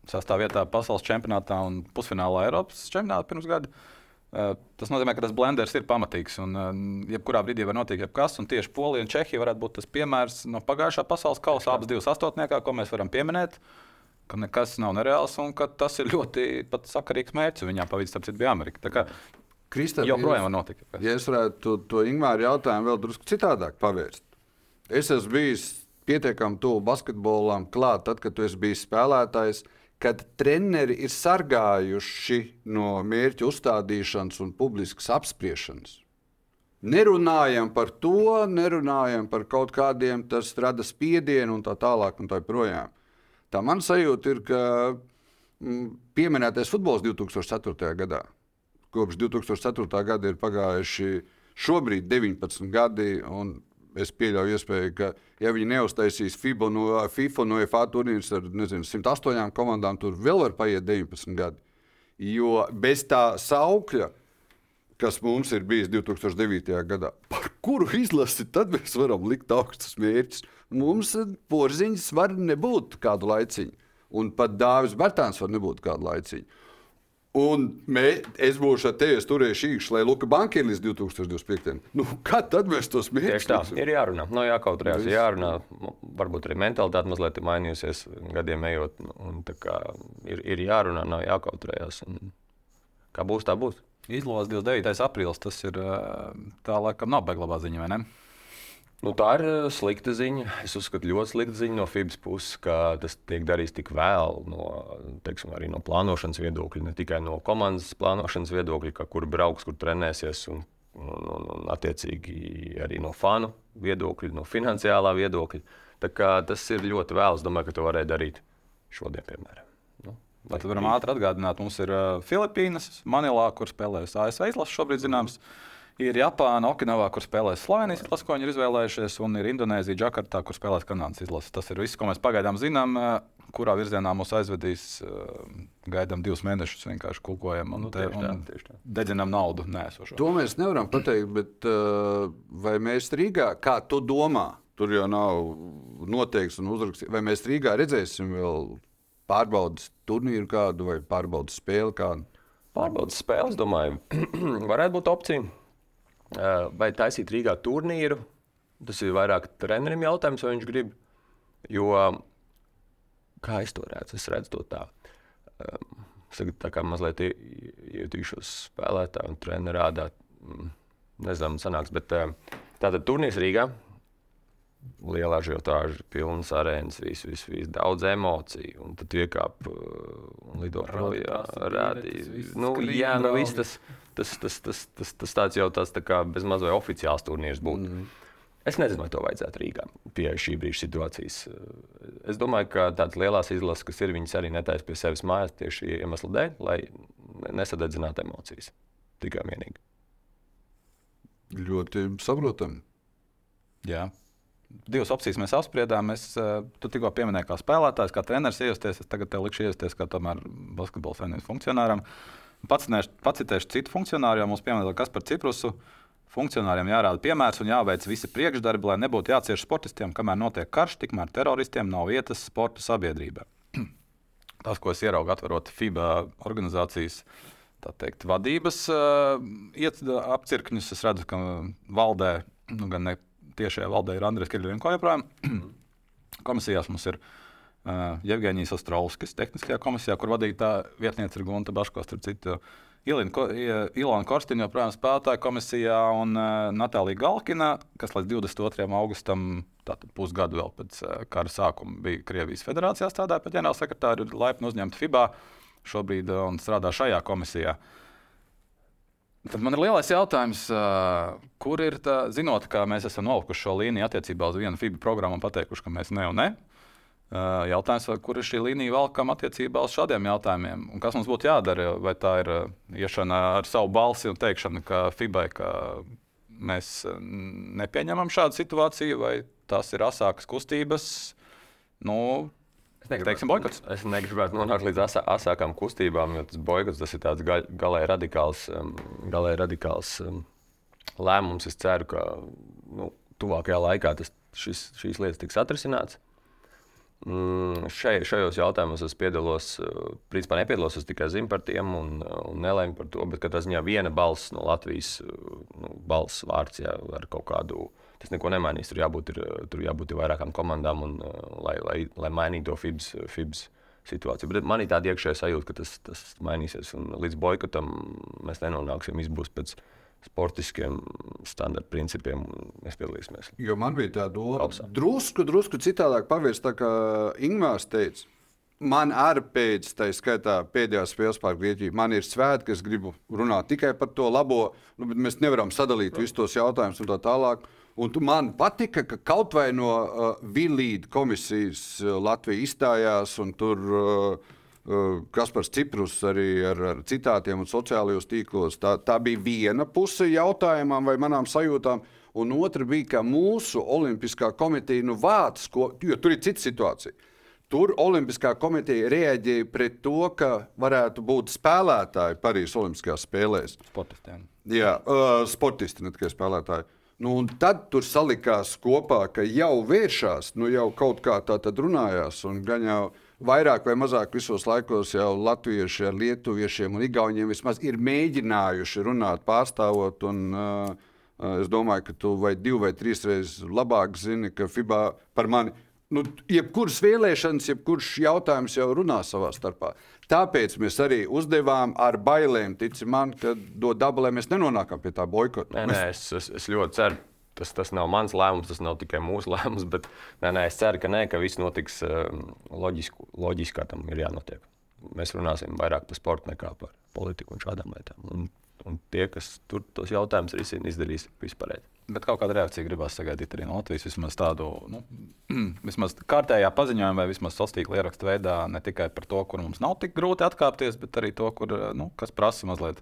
sastāvvietā pasaules čempionātā un pusfinālā Eiropas čempionātā pirms gada. Eh, Tas nozīmē, ka tas blenders ir pamatīgs. Un, eh, jebkurā brīdī var notikt jebkas. Un tieši Polija un Čehija varētu būt tas piemērs no pagājušā pasaules kausa, abas divas astotniekā, ko mēs varam pieminēt. Ka nekas nav nereāls un ka tas ir ļoti pat sakarīgs mērķis. Viņām pavisam citu bija Amerika. Tā kā, Kristēns, joprojām var notikt. Ja es varētu to, to Ingūru jautājumu vēl drusku citādāk pavērst. Es esmu bijis pietiekami tuvu basketbolam, klāt, tad, kad tu esi bijis spēlētājs, kad treneri ir sargājuši no mērķu uzstādīšanas un publiskas apspriešanas. Nerunājam par to, nerunājam par kaut kādiem, tas rada spiedienu un tā tālāk. Un tā, projām. Tā man sajūta ir, ka mm, pieminētais futbols 2004. gadā. Kopš 2004. gada ir pagājuši šobrīd 19 gadi, un es pieļauju iespēju, ka, ja viņi neuztaisīs FIBA no, FIFA no FA turnīrus ar nezinu, 108 komandām, tur vēl var paiet 19 gadi. Jo bez tā saukļa, kas mums ir bijis 2009. gadā, par kuru izlasi tad mēs varam likt augstus mērķus, mums porziņš var nebūt kādu laiciņu. Un pat Dāvis Bērtāns var nebūt kādu laiciņu. Un mē, es būšu ar tevi, es turēšu īkšķi, lai Luka Banka ir līdz 2025. Nu, kad tad mēs tos mērķus? Tieši tā, ir jārunā. No jākautrējās, jārunā. Varbūt arī mentalitāte mazliet ir mainījusies gadiem ejot. Un, kā, ir, ir jārunā, nav jākautrējās. Un, kā būs, tā būs. Izlozes 29. aprīlis, tas ir tā, laikam, nav beigla ziņa, vai ne? Nu, tā ir eh, slikta ziņa. Es uzskatu, ļoti slikta ziņa no FIBS puses, ka tas tiek darīts tik vēlu, no, teiksim, arī no plānošanas viedokļa, ne tikai no komandas plānošanas viedokļa, ka kur brauks, kur trenēsies, un, un, un, un attiecīgi arī no fanu viedokļa, no finansiālā viedokļa. Tas ir ļoti vēls. Domāju, ka to varēja darīt šodien, piemēram. Nu, Tad varam ātri atgādināt, mums ir uh, Filipīnas, Manilā, kur spēlējas ASV izlases šobrīd zināms. Ir Japāna, Okinavā, kur spēlēs Slovenijas izlase, ko viņi ir izvēlējušies, un ir Indonēzija, Džakartā, kur spēlēs Kanādas izlase. Tas ir viss, ko mēs pagaidām zinām. Eh, kurā virzienā mūs aizvedīs, eh, gaidām divus mēnešus, vienkārši kulkojam un, nu, te, un tā, dedzinām naudu. Nēsošo. To mēs nevaram pateikt, bet uh, vai mēs Rīgā, kā tu domā, tur jau nav noteikts un uzrakstīts, vai mēs Rīgā redzēsim vēl pārbaudas turnīru kādu vai pārbaudas spēli kādu? Pārbaudas spēles, domāju, varētu būt opcija. Vai taisīt Rīgā turnīru. Tas ir vairāk trenerim jautājums, vai viņš grib. Jo, kā es to redzu, es redzu to tā. Tagad tā kā mazliet ietīšos spēlētāju un treneru rādā. Mm, nezinu, sanāks, bet tātad turnīrs Rīgā. Lielā žiotāža, pilnas arēnas, viss, viss, vis, daudz emociju. Un tad iekāp un lido. Rādīt, nu, jā, nu, viss tas. Tas, tas, tas, tas, tas tāds jau tāds tā kā bezmaz vai oficiāls turnīrs būtu. Mm. Es nezinu, vai to vajadzētu Rīgā pie šī brīža situācijas. Es domāju, ka tādas lielas izlases, kas ir, viņas arī netaisa pie sevis mājās tieši iemesla dēļ, lai nesadedzinātu emocijas. Tikai vienīgi. Ļoti saprotami. Jā. Divas opcijas mēs apspriedām. Es, eh, tu tikko pieminēji, kā spēlētājs, kā treneris iesties. Es tagad likšu iesties kā basketbola saimnieks funkcionāram. Pacitēšu citu funkcionāru, jo mums pieminēja, kas par Ciprusu. Funkcionāriem jārāda piemērs un jāveic visi priekšdarbi, lai nebūtu jācieš sportistiem, kamēr notiek karš, tikmēr teroristiem nav vietas sporta sabiedrībā. Tas, ko es ieraugu, atverot FIBA organizācijas teikt, vadības uh, apcirkņus, es redzu, ka valdē, nu, gan ne tiešajā valdē, ir Andrēs Kirļiņko joprojām. Komisijās mums ir uh, Jevģīnijas Ostrovskis, tehniskajā komisijā, kur vadītāja vietniece ir Gunta Baško, starp citu. Ilona Korstina joprojām spēlētāja komisijā un uh, Natālija Galkina, kas līdz 22. augustam, tātad pusgadu vēl pēc uh, kara sākuma, bija Krievijas federācijā strādāja par ģenerālsekretāru, ir laipni uzņemta FIBA šobrīd uh, un strādā šajā komisijā. Tad man ir lielais jautājums, kur ir tā, zinot, ka mēs esam nolikuši šo līniju attiecībā uz vienu FIBA programmu un pateikuši, ka mēs ne un ne. Jautājums, kur ir šī līnija valkam attiecībā uz šādiem jautājumiem? Un kas mums būtu jādara? Vai tā ir iešana ar savu balsi un teikšana, ka FIBA ka mēs nepieņemam šādu situāciju, vai tas ir asākas kustības? Nu, Es negribu, es negribētu nonākt līdz asā, asākām kustībām, jo tas boikots tas ir tāds ga, galēji radikāls, um, galēji radikāls um, lēmums. Es ceru, ka nu, tuvākajā laikā tas, šis, šīs lietas tiks atrisināts. Mm, šai, šajos jautājumos es piedalos, eh, principā nepiedalos, es tikai zinu par tiem un, un nelēmu par to. Bet katrā ziņā viena balss no Latvijas, eh, nu, balss vārds, jā, ar kaut kādu, tas neko nemainīs. Tur jābūt, ir, tur jābūt ir vairākām komandām, un, eh, lai, lai, lai mainītu to FIBS, FIBS situācija. Bet man ir tāda iekšējā sajūta, ka tas, tas mainīsies. Un līdz boikotam mēs nenonāksim. Viss būs pēc sportiskiem standarta principiem. Mēs piedalīsimies. Jo man bija tā doma, drusku, drusku citādāk pavērst, tā kā Ingūns teica. Man arī pēc tam, skaitā pēdējā spēles pār Grieķiju, man ir svētki, es gribu runāt tikai par to labo. Nu, mēs nevaram sadalīt visus tos jautājumus un tā tālāk. Un man patika, ka kaut vai no uh, Vilīda komisijas uh, Latvija izstājās, un tur uh, uh, Kaspars Ciprus arī ar, ar citātiem un sociālajos tīklos. Tā, tā bija viena puse jautājumam vai manām sajūtām. Un otra bija, ka mūsu Olimpiskā komiteja nu, vāc, ko, jo tur ir cita situācija. Tur Olimpiskā komiteja reaģēja pret to, ka varētu būt spēlētāji Parīzes Olimpiskajās spēlēs. Sportistiem. Jā, uh, sportisti, ne tikai spēlētāji. Nu, tad tur salikās kopā, ka jau vēršās, nu jau kaut kā tā tad runājās. Gan jau vairāk vai mazāk visos laikos jau latvieši ar lietuviešiem un igauniem vismaz ir mēģinājuši runāt, pārstāvot. Un, uh, Es domāju, ka tu vai divi vai trīs reizes labāk zini, ka FIBA par mani nu, jebkuras vēlēšanas, jebkurš jautājums jau runā savā starpā. Tāpēc mēs arī uzdevām ar bailēm, tici man, ka do dabu, lai mēs nenonākam pie tā boikota. Nē, nē, es, es, es ļoti ceru. Tas, tas nav mans lēmums, tas nav tikai mūsu lēmums, bet nē, nē, es ceru, ka, nē, ka viss notiks um, loģiski, loģiski, kā tam ir jānotiek. Mēs runāsim vairāk par sportu nekā par politiku un šādām lietām. Un, un tie, kas tur tos jautājumus risina, izdarīs vispārēji. Bet kaut kāda reakcija gribās sagaidīt arī no Latvijas. Vismaz tādu nu, vismaz kārtējā paziņojumā, vai vismaz sastīkla ierakstu veidā, ne tikai par to, kur mums nav tik grūti atkāpties, bet arī to, kur, nu, kas prasa mazliet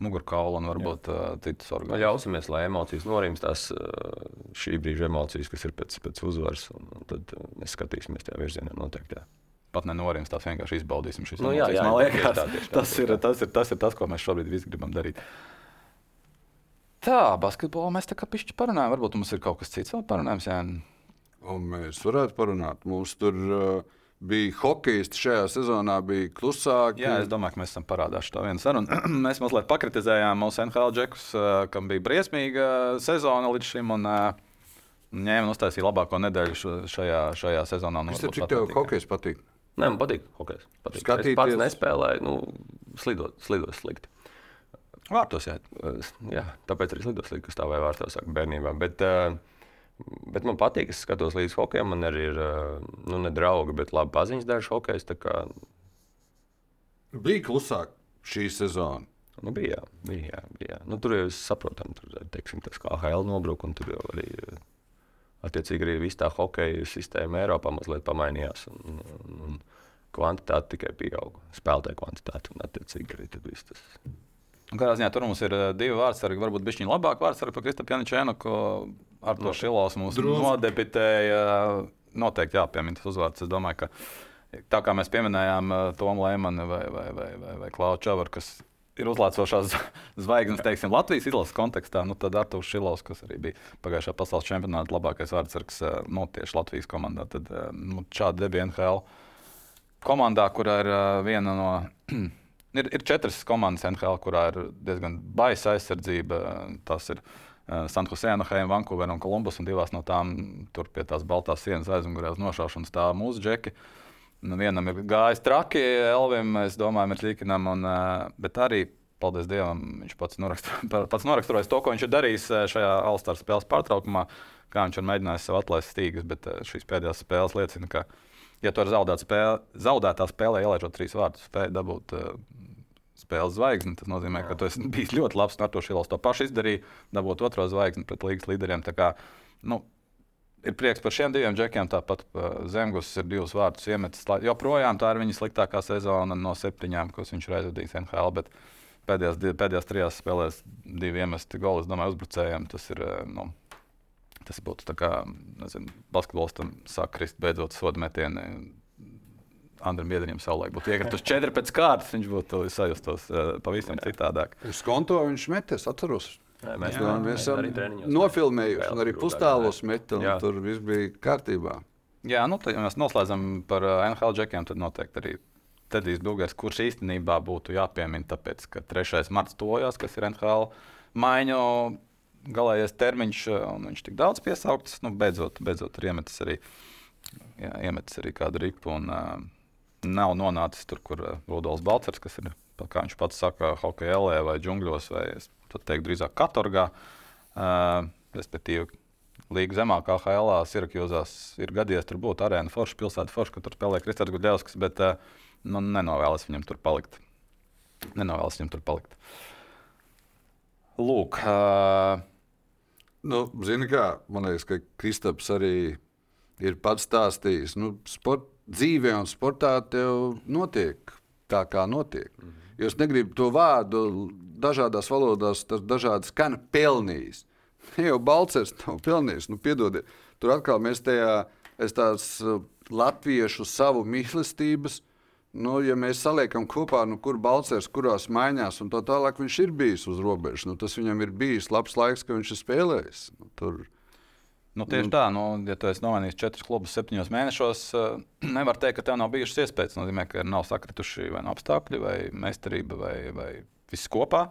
mugurkaulu un varbūt uh, citas orgānus. Nu, ļausimies, lai emocijas norimstās, uh, šī brīža emocijas, kas ir pēc, pēc uzvaras, un, un tad uh, mēs skatīsimies tajā virzienā noteikti. Jā. Pat nenorimst, tās vienkārši izbaudīsim šīs nu, emocijas. Jā, jā, Man liekas, tā, tā, tas, ir, tas, ir, tas ir tas, ko mēs šobrīd visi gribam darīt. Tā, basketbolā mēs tā kā pišķi parunājam. Varbūt mums ir kaut kas cits vēl parunājams. Jā. Un mēs varētu parunāt. Mums tur uh, bija hokejisti šajā sezonā, bija klusāki. Jā, es domāju, ka mēs esam parādījuši to vienu sarunu. mēs mazliet pakritizējām mūsu NHL džekus, uh, kam bija briesmīga sezona līdz šim. Un, uh, ņēma un uztaisīja labāko nedēļu šajā, šajā sezonā. Nu, Cik tev hokejs patīk? Nē, man patīk hokejs. Patīk. Skatīties... Es pats nespēlēju, nu, slidot, slidot slikti. Vārtos, jā. jā. Tāpēc arī lidos tā vai vārtos bērnībā. Bet, bet man patīk, es skatos līdz hokejam. Man arī ir nu, ne draugi, bet labi paziņas dažs hokejs. Kā... Bija klusāk šī sezona. Nu, bija, bija, bija. Nu, tur jau saprotam, tur teiksim, tas kā HL nobruka, un tur jau arī, attiecīgi, arī viss tā hokeja sistēma Eiropā mazliet pamainījās. Un, un, un kvantitāte tikai pieauga. Spēlētāja kvantitāte un, attiecīgi, arī tas viss. Kādā ziņā tur mums ir uh, divi vārdsargi, varbūt bišķiņi labāk vārdsargi par Kristapā Janičēnu, ko ar to Šilovs mums Drūz. nodebitēja. Noteikti jāpiemina tas uzvārds. Es domāju, ka tā kā mēs pieminējām uh, Tomu Lēmanu vai, vai, vai, vai, vai Klaudu Čavaru, kas ir uzlācošās zvaigznes, teiksim, Latvijas izlases kontekstā, nu tad Artur Šilovs, kas arī bija pagājušā pasaules čempionāta labākais vārdsargs uh, no nu, tieši Latvijas komandā, tad nu, šāda debija NHL komandā, kurā ir viena no Ir, ir četras komandas NHL, kurā ir diezgan baisa aizsardzība. Tas ir uh, San Jose, Anaheim, Vankūvera un Kolumbus. Un divās no tām tur pie tās baltās sienas aizmugurē uz nošaušanas stāv mūsu džeki. Nu, vienam ir gājis traki, Elvim, mēs domājam, ir līkinam. Un, uh, bet arī, paldies Dievam, viņš pats, noraksturo, pats noraksturojas to, ko viņš ir darījis šajā Alstāra spēles pārtraukumā, kā viņš ir mēģinājis sev atlaist stīgas. Bet šīs pēdējās spēles liecina, ka ja tu ar zaudētu spēlē, zaudētā spēlē ielaižot trīs vārdus, spēj dabūt uh, spēles zvaigzni, tas nozīmē, ka tu esi bijis ļoti labs. Arto Šilovs to pašu izdarīja, dabūt otro zvaigzni pret līgas līderiem. Kā, nu, ir prieks par šiem diviem džekiem. Tāpat Zemgus ir divus vārdus iemetis. Joprojām tā ir viņa sliktākā sezona no septiņām, ko viņš ir aizvadījis NHL. Bet pēdējās, pēdējās trijās spēlēs divi iemesti goli, es domāju, uzbrucējiem. Tas ir. Nu, Tas būtu tā kā basketbolistam sāk krist beidzot sodu metieni. Andriem Biedriem savulaik būtu iekrituši četri pēc kārtas, viņš būtu sajustos uh, pavisam jā. citādāk. Uz konto viņš meties, atceros. Jā, mēs jā, mēs esam nofilmējuši, un arī pustālos metam, tur viss bija kārtībā. Jā, nu, tad, ja mēs noslēdzam par uh, NHL džekiem, tad noteikti arī Tedijs Dugars, kurš īstenībā būtu jāpiemina, tāpēc, ka 3. marts tojās, kas ir NHL maiņu galējais termiņš, un viņš tik daudz piesauktas, nu, beidzot, beidzot ir iemetis arī, jā, iemetis arī kādu ripu. Un, uh, nav nonācis tur, kur uh, Rudolf Balčers, kas ir, kā viņš pats saka, hokeja elē vai džungļos, vai es teiktu, drīzāk katorgā. Uh, respektīvi, līga zemākā HL, Sirakjūzās ir gadījies tur būt arēna forša, pilsēta forša, kur tur spēlē Kristers Gudļevskis, bet uh, nu, nenovēlas viņam tur palikt. Nenovēlas viņam tur palikt. Lūk, uh, Nu, Zini, kā man liekas, ka Kristaps arī ir pats stāstījis. Nu, sport, dzīvē un sportā tev notiek tā, kā notiek. Mm -hmm. Jūs negribat to vārdu dažādās valodās, tas dažādi skan pelnījis. Jau Balčers nav pelnījis, nu, piedodiet. Tur atkal mēs tajā, es tās latviešu savu mīlestības Nu, ja mēs saliekam kopā, nu, kur Balčers, kurās maiņās, un tā tālāk viņš ir bijis uz robežas, nu, tas viņam ir bijis labs laiks, ka viņš ir spēlējis. Nu, tur, Nu, tieši nu, tā, nu, ja tu esi nomainījis četrus klubus septiņos mēnešos, uh, nevar teikt, ka tev nav bijušas iespējas. Tas nozīmē, ka nav sakrituši vai no apstākļi, vai meistarība, vai, vai viss kopā.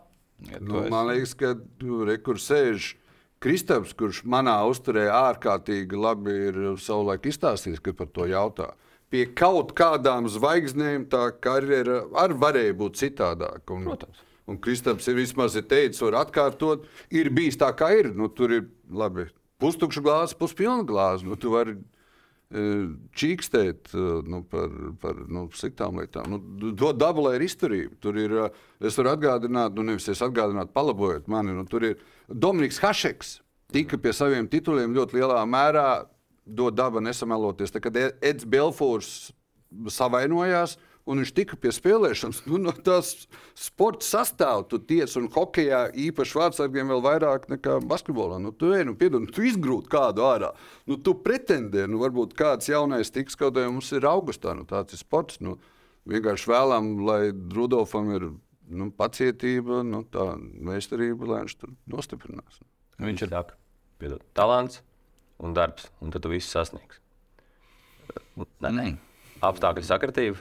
Ja nu, esi... Man liekas, ka tur sēž Kristaps, kurš manā uzturē ārkārtīgi labi ir savulaik izstāstījis, kad par to jautā. Pie kaut kādām zvaigznēm tā karjera arī varēja būt citādāka. Un, Protams. Un Kristaps ir vismaz ir teicis, var atkārtot, ir bijis tā, kā ir. Nu, tur ir labi, pustukša glāze, puspilna glāze. Nu, tu vari e, čīkstēt e, nu, par, par nu, sliktām lietām. Nu, to dabulē ir izturība. Tur ir, e, es varu atgādināt, nu, nevis es atgādinātu, palabojot mani. Nu, tur ir Dominiks Hašeks. Tika pie saviem tituliem ļoti lielā mērā dod daba nesameloties. Tad, kad Edgars Belfors savainojās, un viņš tika pie spēlēšanas, nu, no tās sporta tiec, un hokeja īpaši vārdsargiem vēl vairāk nekā basketbolā. Nu, tu ej, nu, piedod, nu, tu izgrūti kādu ārā. Nu, tu pretendē, nu, varbūt kāds jaunais tiks, kaut kā mums ir augustā. Nu, tāds ir sports. Nu, vienkārši vēlam, lai Rudolfam ir nu, pacietība, nu, tā meistarība, lai viņš tur nostiprinās. Viņš ir tāds - talants, un darbs, un tad tu visu sasniegsi. Nē, nē. Apstākļu sakritība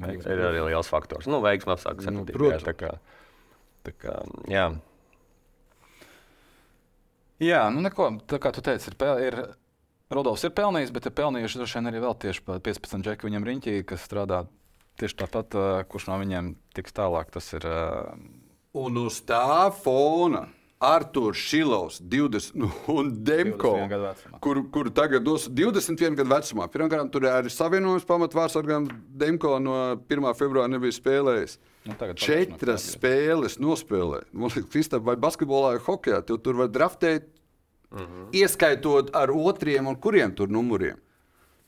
veiksmi. ir arī liels faktors. Nu, veiksmi apstākļu nu, sakritība. Nu, jā, tā kā, tā kā, jā. Jā, nu neko, tā kā tu teici, ir, ir Rudolfs ir pelnījis, bet ir pelnījuši droši vien arī vēl tieši 15 džeki viņam riņķī, kas strādā tieši tāpat, kurš no viņiem tiks tālāk. Tas ir. Un uz tā fona Arthurs Šilovs, 20 nu, un Demko, kur, kur tagad dos 21 gadu vecumā. Pirmkārt, tur arī savienojums pamatvārsargam Demko no 1. februāra nebija spēlējis. Nu, Četras spēles nospēlē. Man liekas, Kristap, vai basketbolā vai hokeja, tu tur var draftēt, mhm. -huh. ieskaitot ar otriem un kuriem tur numuriem.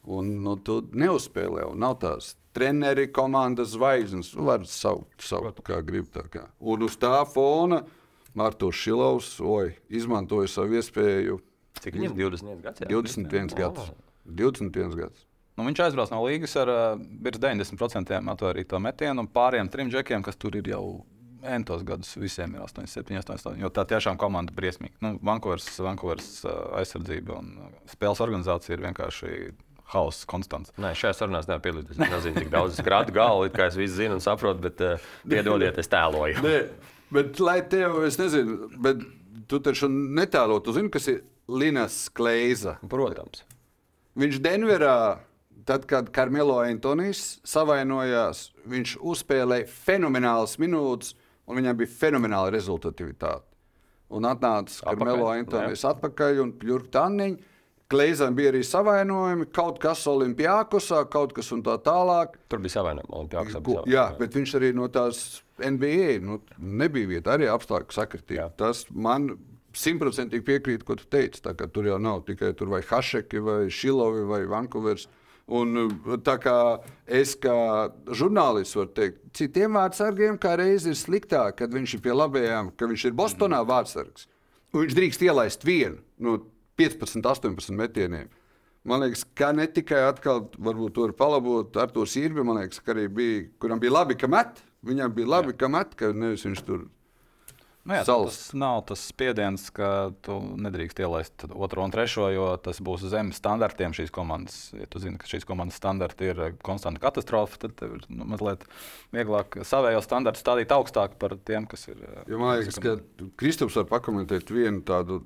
Un nu, tu neuzspēlē, un nav tās treneri, komandas zvaigznes. Var saukt, saukt kā grib. Kā. Un uz tā fona Mārtiņš Šilovs oj, izmantoja savu iespēju. Cik viņam 21 gads? Jā, 21 gads. 21 gads. Nu, viņš aizbrauca no līgas ar uh, virs 90% atvērto metienu un pāriem trim džekiem, kas tur ir jau entos gadus. Visiem ir 8, 7, 8, 8. Jo tā tiešām komanda ir briesmīga. Nu, Vankūveras, Vankūveras uh, aizsardzība un spēles organizācija ir vienkārši hauss, konstants. Nē, šajā sarunā nevaru piedalīties. Es nezinu, cik daudz grādu galvu, kā es visu zinu un saprotu, bet uh, piedodiet, es tēloju. Bet, lai tev, es nezinu, bet tu taču netēlo, tu zini, kas ir Linas Kleiza. Protams. Viņš Denverā, tad, kad Karmelo Antonijs savainojās, viņš uzspēlēja fenomenālas minūtes, un viņam bija fenomenāla rezultatīvitāte. Un atnāca Karmelo Antonijs atpakaļ un Jurka Tanniņš. Kleizam bija arī savainojumi, kaut kas Olimpijākosā, kaut kas un tā tālāk. Tur bija savainojumi Olimpijākosā. Jā, bet viņš arī no tās NBA nu, nebija vieta, arī apstākļu sakritība. Tas man simtprocentīgi piekrīt, ko tu teici. Tur jau nav tikai tur vai Hašeki, vai Šilovi, vai Vankūveris. Un, tā kā es kā žurnālists varu teikt, citiem vārdsargiem kā reizi ir sliktāk, kad viņš ir pie labajām, ka viņš ir Bostonā vārdsargs. Viņš drīkst ielaist vienu. Nu, 15, 18 metieniem. Man liekas, ka ne tikai atkal, varbūt to var palabot ar to sirbi, man liekas, ka arī bija, kuram bija labi, ka met. Viņam bija labi, jā. ka met, ka nevis viņš tur Nu jā, tas nav tas spiediens, ka tu nedrīkst ielaist otro un trešo, jo tas būs zem standartiem šīs komandas. Ja tu zini, ka šīs komandas standarti ir konstanta katastrofa, tad tev ir nu, mazliet vieglāk savējo standartu stādīt augstāk par tiem, kas ir. Ja man liekas, ka Kristaps var pakomentēt vienu tādu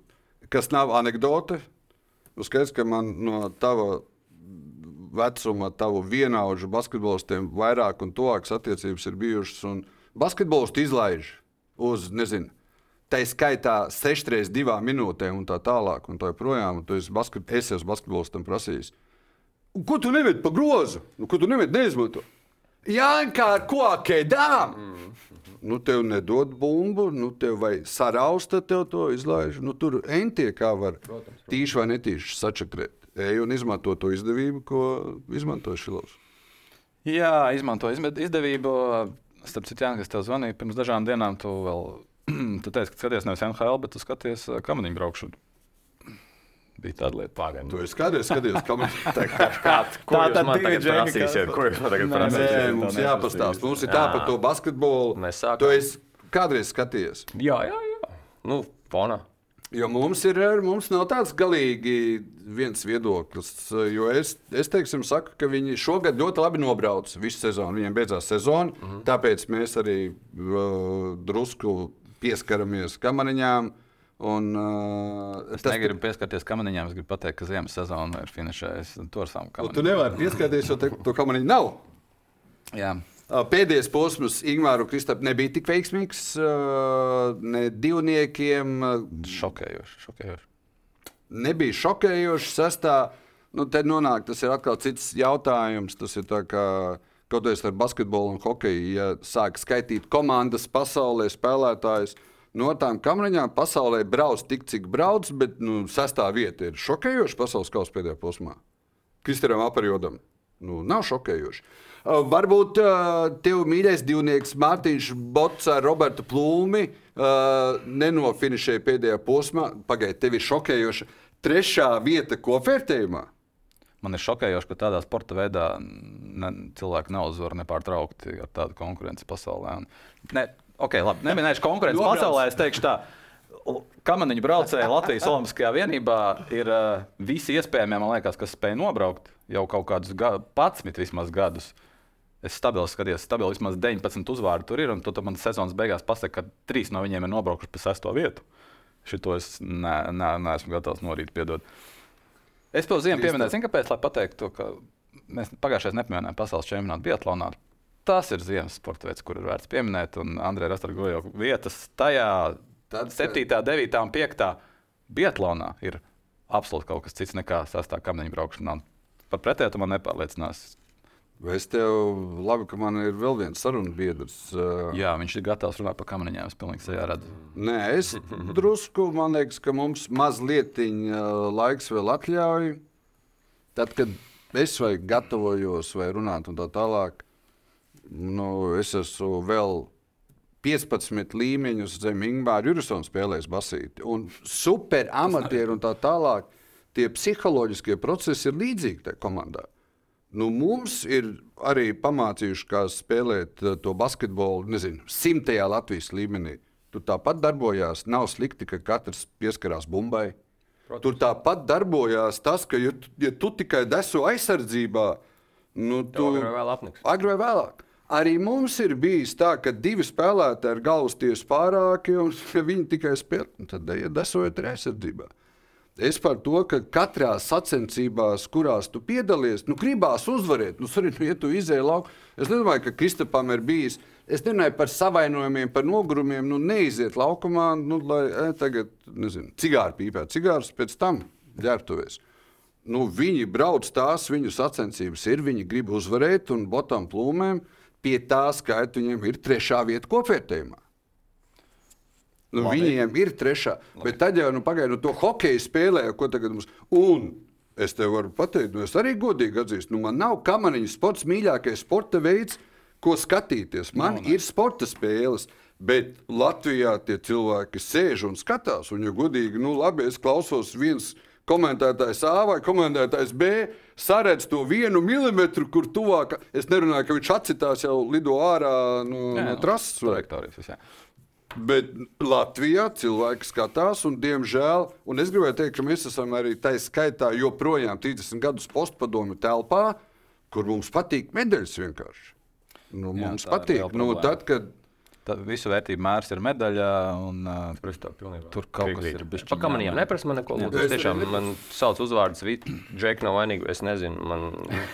kas nav anekdote. Nu, skaidrs, ka man no tava vecuma, tavu vienaudžu basketbolistiem vairāk un tuvākas attiecības ir bijušas. Un basketbolisti izlaiž uz, nezinu, tā skaitā 6,2 minūtēm un tā tālāk. Un tā joprojām, un tu esi, basket, es esmu basketbolistam prasījis. Ko tu nemet pa grozu? Nu, ko tu nemet neizmanto? Jā, kā ar kokēdām! Mm. Nu, tev nedod bumbu, nu, tev vai sarausta tev to izlaiž. Nu, tur entie kā var protams, protams. tīši vai netīši sačakrēt. Ej un izmanto to izdevību, ko izmanto Šilovs. Jā, izmanto izdevību. Starp citu, Jānis, kas tev zvanīja pirms dažām dienām, tu vēl tu teici, ka skaties nevis NHL, bet tu skaties uh, kamaniņu braukšanu. Bija tāda lieta, pagaidām. Tu esi skaties, skaties, kā tā tā tad divi džeksīsiet. Ko jūs man tagad prasīsiet? Mums jāpastāst. Mums ir tā par to basketbolu. Mēs sākam. Tu esi kādreiz skaties? Jā, jā, jā. Nu, fonā. Jo mums ir, mums nav tāds galīgi viens viedoklis. Jo es, es teiksim, saku, ka viņi šogad ļoti labi nobrauc visu sezonu. Viņiem beidzās sezona, mm -hmm. tāpēc mēs arī uh, drusku pieskaramies kamaniņām. Un, uh, es tas, negribu pieskarties kamaniņām, es gribu pateikt, ka ziemas sezona ir finišējusi to ar savām kamerām. Tu nevari pieskarties, jo te, to kamaniņu nav. Jā. Pēdējais posms Ingūru Kristapam nebija tik veiksmīgs. Ne divniekiem. Šokējoši. šokējoši. Nebija šokējoši. Sestā, nu, te nonāk, tas ir atkal cits jautājums. Tas ir tā kā. Kaut arī ar basketbolu un hokeju, ja sāk skaitīt komandas pasaulē, spēlētājus, no tām kamerām pasaulē brauc tik, cik brauc, bet nu, sestā vieta ir šokējoša pasaules kausa pēdējā posmā. Kristēram aperiodam nu, nav šokējoši. Uh, varbūt uh, tev mīļais divnieks Mārtiņš Bots ar Robertu Plūmi uh, nenofinišēja pēdējā posmā. Pagaidiet, tev ir šokējoša trešā vieta kopvērtējumā man ir šokējoši, ka tādā sporta veidā ne, cilvēki neuzvar nepārtraukti ar tādu konkurenci pasaulē. Un, ne, okay, labi, neminēšu konkurenci pasaulē, es teikšu tā. Kamaniņu braucēji Latvijas Olimpiskajā vienībā ir uh, visi iespējamie, man liekas, kas spēj nobraukt jau kaut kādus ga 11 vismaz gadus. Es stabili skatījos, stabili vismaz 19 uzvārdu tur ir, un tu man sezonas beigās pasaki, ka trīs no viņiem ir nobraukuši pa sesto vietu. Šito es ne, ne, neesmu gatavs norīt, piedod. Es to ziemu pieminēju, zinu, kāpēc, lai pateiktu, to, ka mēs pagājušajā nepieminējām pasaules čempionātu Biatlonā. Tas ir ziemas sporta veids, kur ir vērts pieminēt, un Andrejs Rastargoja vietas tajā Tad, 7, 9 un 5 Biatlonā ir absolūti kaut kas cits nekā sastāvā kamieņa braukšanā. Par pretēju man nepārliecinās. Es tev labi, ka man ir vēl viens sarunu biedrs. Jā, viņš ir gatavs runāt par kamaniņām. Es pilnīgi sajā redzu. Nē, es drusku, man liekas, ka mums mazliet laiks vēl atļauj. Tad, kad es vai gatavojos vai runāt un tā tālāk, nu, es esmu vēl 15 līmeņus zem Ingūna Jurisona spēlējis basīti. Un super amatieri un tā tālāk. Tie psiholoģiskie procesi ir līdzīgi tajā komandā. Nu, mums ir arī pamācījuši, kā spēlēt uh, to basketbolu, nezinu, simtajā Latvijas līmenī. Tur tāpat darbojās. Nav slikti, ka katrs pieskarās bumbai. Protams. Tur tāpat darbojās tas, ka, ja tu, ja tu tikai desu aizsardzībā, nu, tu agrāk vai vēlāk. Arī mums ir bijis tā, ka divi spēlētāji ir galvas pārāki, un ja viņi tikai spēlē, tad ja desojiet arī aizsardzībā. Es par to, ka katrā sacensībās, kurās tu piedalies, nu, gribās uzvarēt. Nu, sorry, nu, ja tu izēji lauku, es nedomāju, ka Kristapam ir bijis. Es nerunāju par savainojumiem, par nogurumiem. Nu, neiziet laukumā, nu, lai e, tagad, nezinu, cigāru pīpē, cigārus pēc tam ģērbtuvēs. Nu, viņi brauc tās, viņu sacensības ir, viņi grib uzvarēt, un botām plūmēm pie tā skaita viņiem ir trešā vieta kopvērtējumā. Nu, Labi. viņiem ir trešā. Labi. Bet tad jau nu, pagaidu, nu, to hokeju spēlēja, ko tagad mums. Un es tev varu pateikt, nu, es arī godīgi atzīstu, nu, man nav kamaniņu sports mīļākais sporta veids, ko skatīties. Man no, ir sporta spēles. Bet Latvijā tie cilvēki sēž un skatās. Un, ja godīgi, nu, labi, es klausos viens komentētājs A vai komentētājs B, saredz to vienu milimetru, kur tuvāk. Es nerunāju, ka viņš atcitās jau lido ārā no, jā, no trases. Trajektorijas. Bet Latvijā cilvēki skatās, un, diemžēl, un es gribēju teikt, ka mēs esam arī tā skaitā joprojām 30 gadus postpadomu telpā, kur mums patīk medaļas vienkārši. Nu, Jā, mums patīk. Nu, tad, kad tā, visu vērtību mērs ir medaļa. Un, uh, Tur kaut kas piekrītu. ir bijis. Pa kamaniem neprasa man neko. lūdzu. Es tiešām man sauc uzvārds Vita. Džeka nav vainīga. Es nezinu, man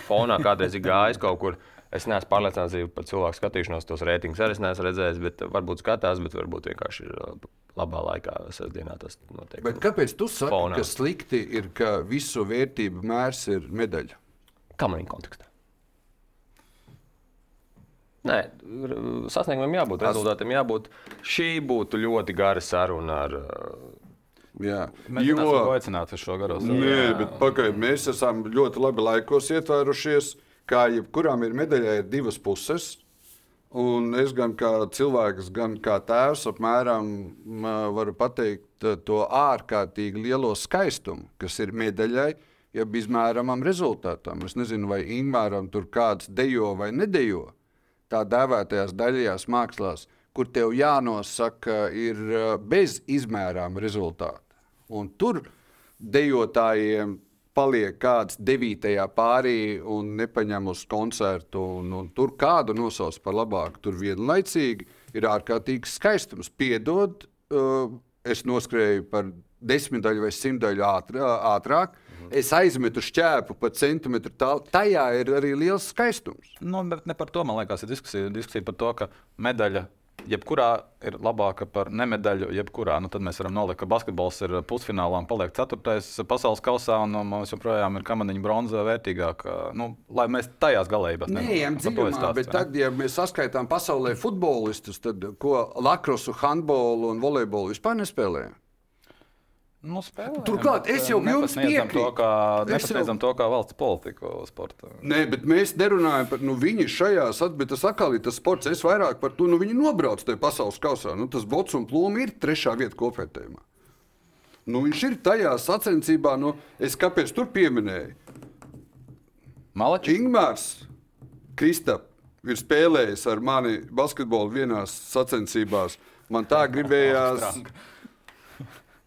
fonā kādreiz ir gājis kaut kur. Es neesmu pārliecināts par cilvēku skatīšanos, tos reitingus arī es neesmu redzējis, bet varbūt skatās, bet varbūt vienkārši ir labā laikā, sestdienā tas notiek. Bet kāpēc tu saki, Fonā. ka slikti ir, ka visu vērtību mērs ir medaļa? Kamanī kontekstā. Nē, sasniegumiem jābūt, rezultātiem jābūt. Šī būtu ļoti gara saruna ar. uh, Jā, Mēs jo... esam aicināti uz šo garo sarunu. Nē, bet pagaid, mēs esam ļoti labi laikos ietvērušies. Kā jebkurām ir medaļai, ir divas puses. Un es gan kā cilvēks, gan kā tēvs, apmēram varu pateikt eh, to ārkārtīgi lielo skaistumu, kas ir medaļai, ja izmēramam rezultātam. Es nezinu, vai Ingūram tur kāds dejo vai nedejo. Tā dēvētajās daļajās mākslās, kur tev jānosaka, ir eh, bez izmērām rezultāti. Un tur dejotājiem paliek kāds devītajā pārī un nepaņem uz koncertu, un, un tur kādu nosauc par labāku. Tur vienlaicīgi ir ārkārtīgs skaistums. Piedod, uh, es noskrēju par desmitaļu vai simtaļu ātr, ātrāk. Es aizmetu šķēpu pa centimetru tālu. Tajā ir arī liels skaistums. Nu, bet ne par to, man liekas, ir diskusija, diskusija par to, ka medaļa. Jebkurā ir labāka par nemedaļu, jebkurā. Nu, tad mēs varam nolikt, ka basketbols ir pusfinālā un paliek ceturtais pasaules kausā, un nu, mums joprojām ir kamaniņa bronza vērtīgāka. Nu, lai mēs tajās galējībās Neejam Par to ir dziļumā, stāsts, bet vai ne? tad, ja mēs saskaitām pasaulē futbolistus, tad ko lakrosu, handbolu un volejbolu vispār nespēlējam? Nu, spēlējam, Turklāt es jau jums piekrītu. jau- nepasniedzam to kā valsts politiku sporta. Nē, bet mēs nerunājam par nu, viņu šajās, bet tas atkal ir tas sports. Es vairāk par to, nu viņi nobrauc tajā pasaules kausā. Nu, tas bots un plūmi ir trešā vieta kopvērtējumā. Nu, viņš ir tajā sacensībā, nu, es kāpēc tur pieminēju. Malači? Ingūns Kristap ir spēlējis ar mani basketbolu vienās sacensībās. Man tā gribējās.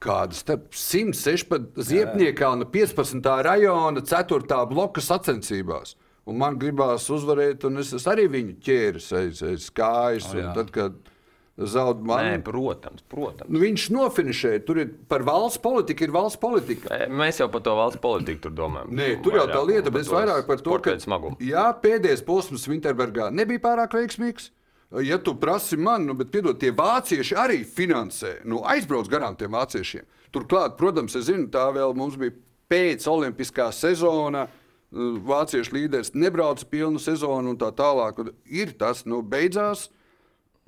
Kāda starp 116 ziepniekā un 15. rajona 4. bloka sacensībās. Un man gribās uzvarēt, un es esmu arī viņu ķēris aiz, aiz kājas. O, un jā. tad, kad zaud Nē, man, protams, protams. nu, viņš nofinišēja. Tur ir par valsts politiku, ir valsts politika. Mēs jau par to valsts politiku tur domājam. Nē, tur jau tā lieta, bet es vairāk par to, veidu smagumu. Jā, pēdējais posms Winterbergā nebija pārāk veiksmīgs. Ja tu prasi man, nu, bet piedod, tie vācieši arī finansē. Nu, aizbrauc garām tiem vāciešiem. Turklāt, protams, es zinu, tā vēl mums bija pēc Olimpiskā sezona. Nu, Vāciešu līderis nebrauca pilnu sezonu un tā tālāk. Ir tas, nu, beidzās.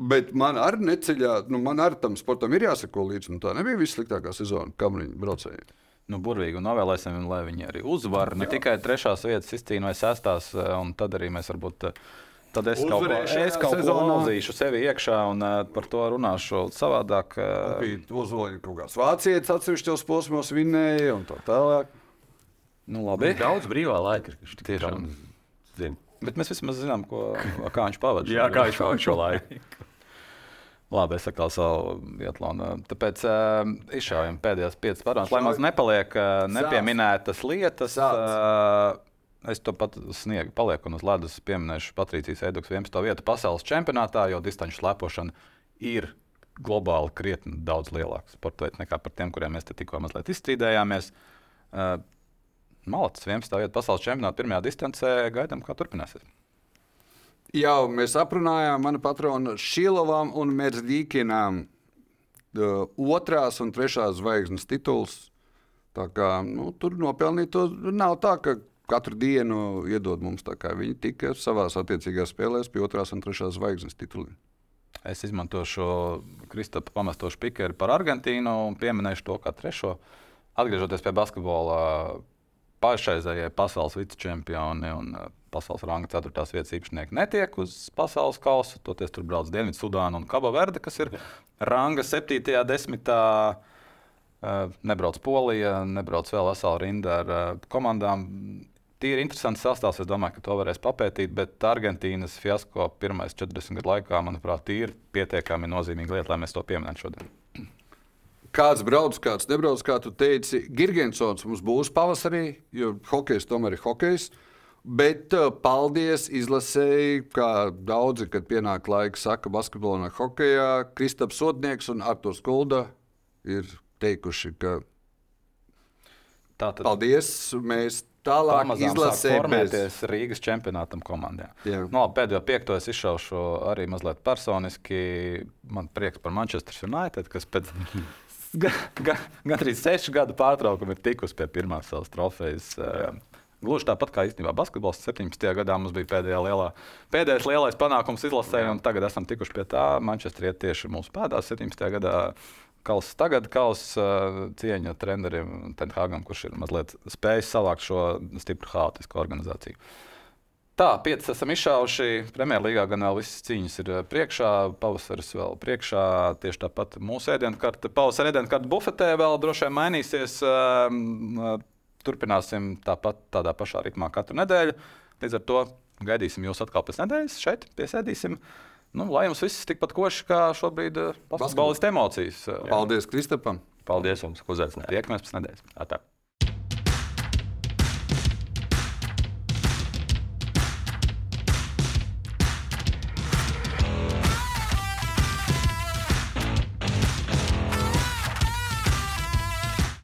Bet man arī neceļā, nu, man arī tam sportam ir jāsako līdzi. Nu, tā nebija vissliktākā sezona kamriņu braucējiem. Nu, burvīgi un novēlēsim, viņam, lai viņi arī uzvar. Ne tikai trešās vietas izcīnīja vai sestās, un tad arī mēs varbūt. eh, Tad es kaut ko, es kaut ko nozīšu sevi iekšā un uh, par to runāšu savādāk. Uh, Bija uzvarots kaut kāds vācietis, atsevišķos posmos vinnēja un tā tālāk. nu, labi. Daudz brīvā laika ir. Tiešām. zina. Bet mēs vismaz zinām, ko, kā viņš pavadīja. Jā, kā viņš pavadīja šo laiku. Labi, es atkal savu vietlonu. Tāpēc uh, izšaujam pēdējās piecas pārādes, lai mums nepaliek uh, nepieminētas lietas. Uh, es to pat sniegu palieku un uz ledus pieminēšu Patricijas Eidukas 11. vietu pasaules čempionātā, jo distanču slēpošana ir globāli krietni daudz lielāks sporta veids nekā par tiem, kuriem mēs te tikko mazliet izstrīdējāmies. Uh, Malacis 11. vieta pasaules čempionātā pirmajā distancē gaidām, kā turpināsies. Jau mēs aprunājām manu patronu Šilovām un Merzdīkinām uh, otrās un trešās zvaigznes tituls. Tā kā, nu, tur nopelnīt to nav tā, ka katru dienu iedod mums viņi tika savā attiecīgajās spēlēs pie otrās un trešās zvaigznes tituliem. Es izmantošu Kristapa pamesto spīkeru par Argentīnu un pieminēšu to kā trešo. Atgriežoties pie basketbola, pašreizējie pasaules vicečempioni un eh, pasaules ranga 4. vietas īpašnieki netiek uz pasaules kausa. Toties tur brauc Dienvidzudāna un Kaba Verde, kas ir ranga 7. un 10. Uh, nebrauc Polija, nebrauc vēl vesela rinda ar uh, komandām. Tīri interesants sastāvs. Es domāju, ka to varēs papētīt. Bet Argentīnas fiasko pirmais 40 gadu laikā, manuprāt, ir pietiekami nozīmīga lieta, lai mēs to pieminētu šodien. Kāds brauc, kāds nebrauc, kā tu teici, Girgensons mums būs pavasarī, jo hokejs tomēr ir hokejs. Bet uh, paldies izlasēji, kā daudzi, kad pienāk laiks, saka, basketbolā un hokeja. Kristaps Sotnieks un Arthurs Kulda ir teikuši, ka Tātad paldies. Mēs tālāk izlasēsim. formēties Rīgas čempionātam komandām. Jā. No, pēdējo piekto es izšaušu arī mazliet personiski. Man prieks par Manchester United, kas pēc ga, ga, gandrīz sešu gadu pārtraukuma ir tikusi pie pirmās savas trofejas. Jā. Gluži tāpat kā īstenībā basketbols 17. gadā mums bija pēdējā lielā, pēdējais lielais panākums izlasē, un tagad esam tikuši pie tā. Manchester iet tieši mūsu pēdās 17. gadā. Kals tagad kals uh, cieņa trenerim Tenhāgam, kurš ir mazliet spējis savākt šo stipru haotisku organizāciju. Tā, pieci esam izšāvuši. Premjerlīgā gan vēl visas cīņas ir priekšā, pavasaris vēl priekšā. Tieši tāpat mūsu ēdienkarte, pavasara ēdienkarte bufetē vēl droši vien mainīsies. Um, Turpināsim tāpat tādā pašā ritmā katru nedēļu. Līdz ar to gaidīsim jūs atkal pēc nedēļas šeit, piesēdīsim. Nu, lai jums viss tikpat koši kā šobrīd uh, basketbolistu emocijas. Uh, Paldies Kristapam! Paldies jums, ka uzaicinājāt. Tiekamies pēc nedēļas. Atā.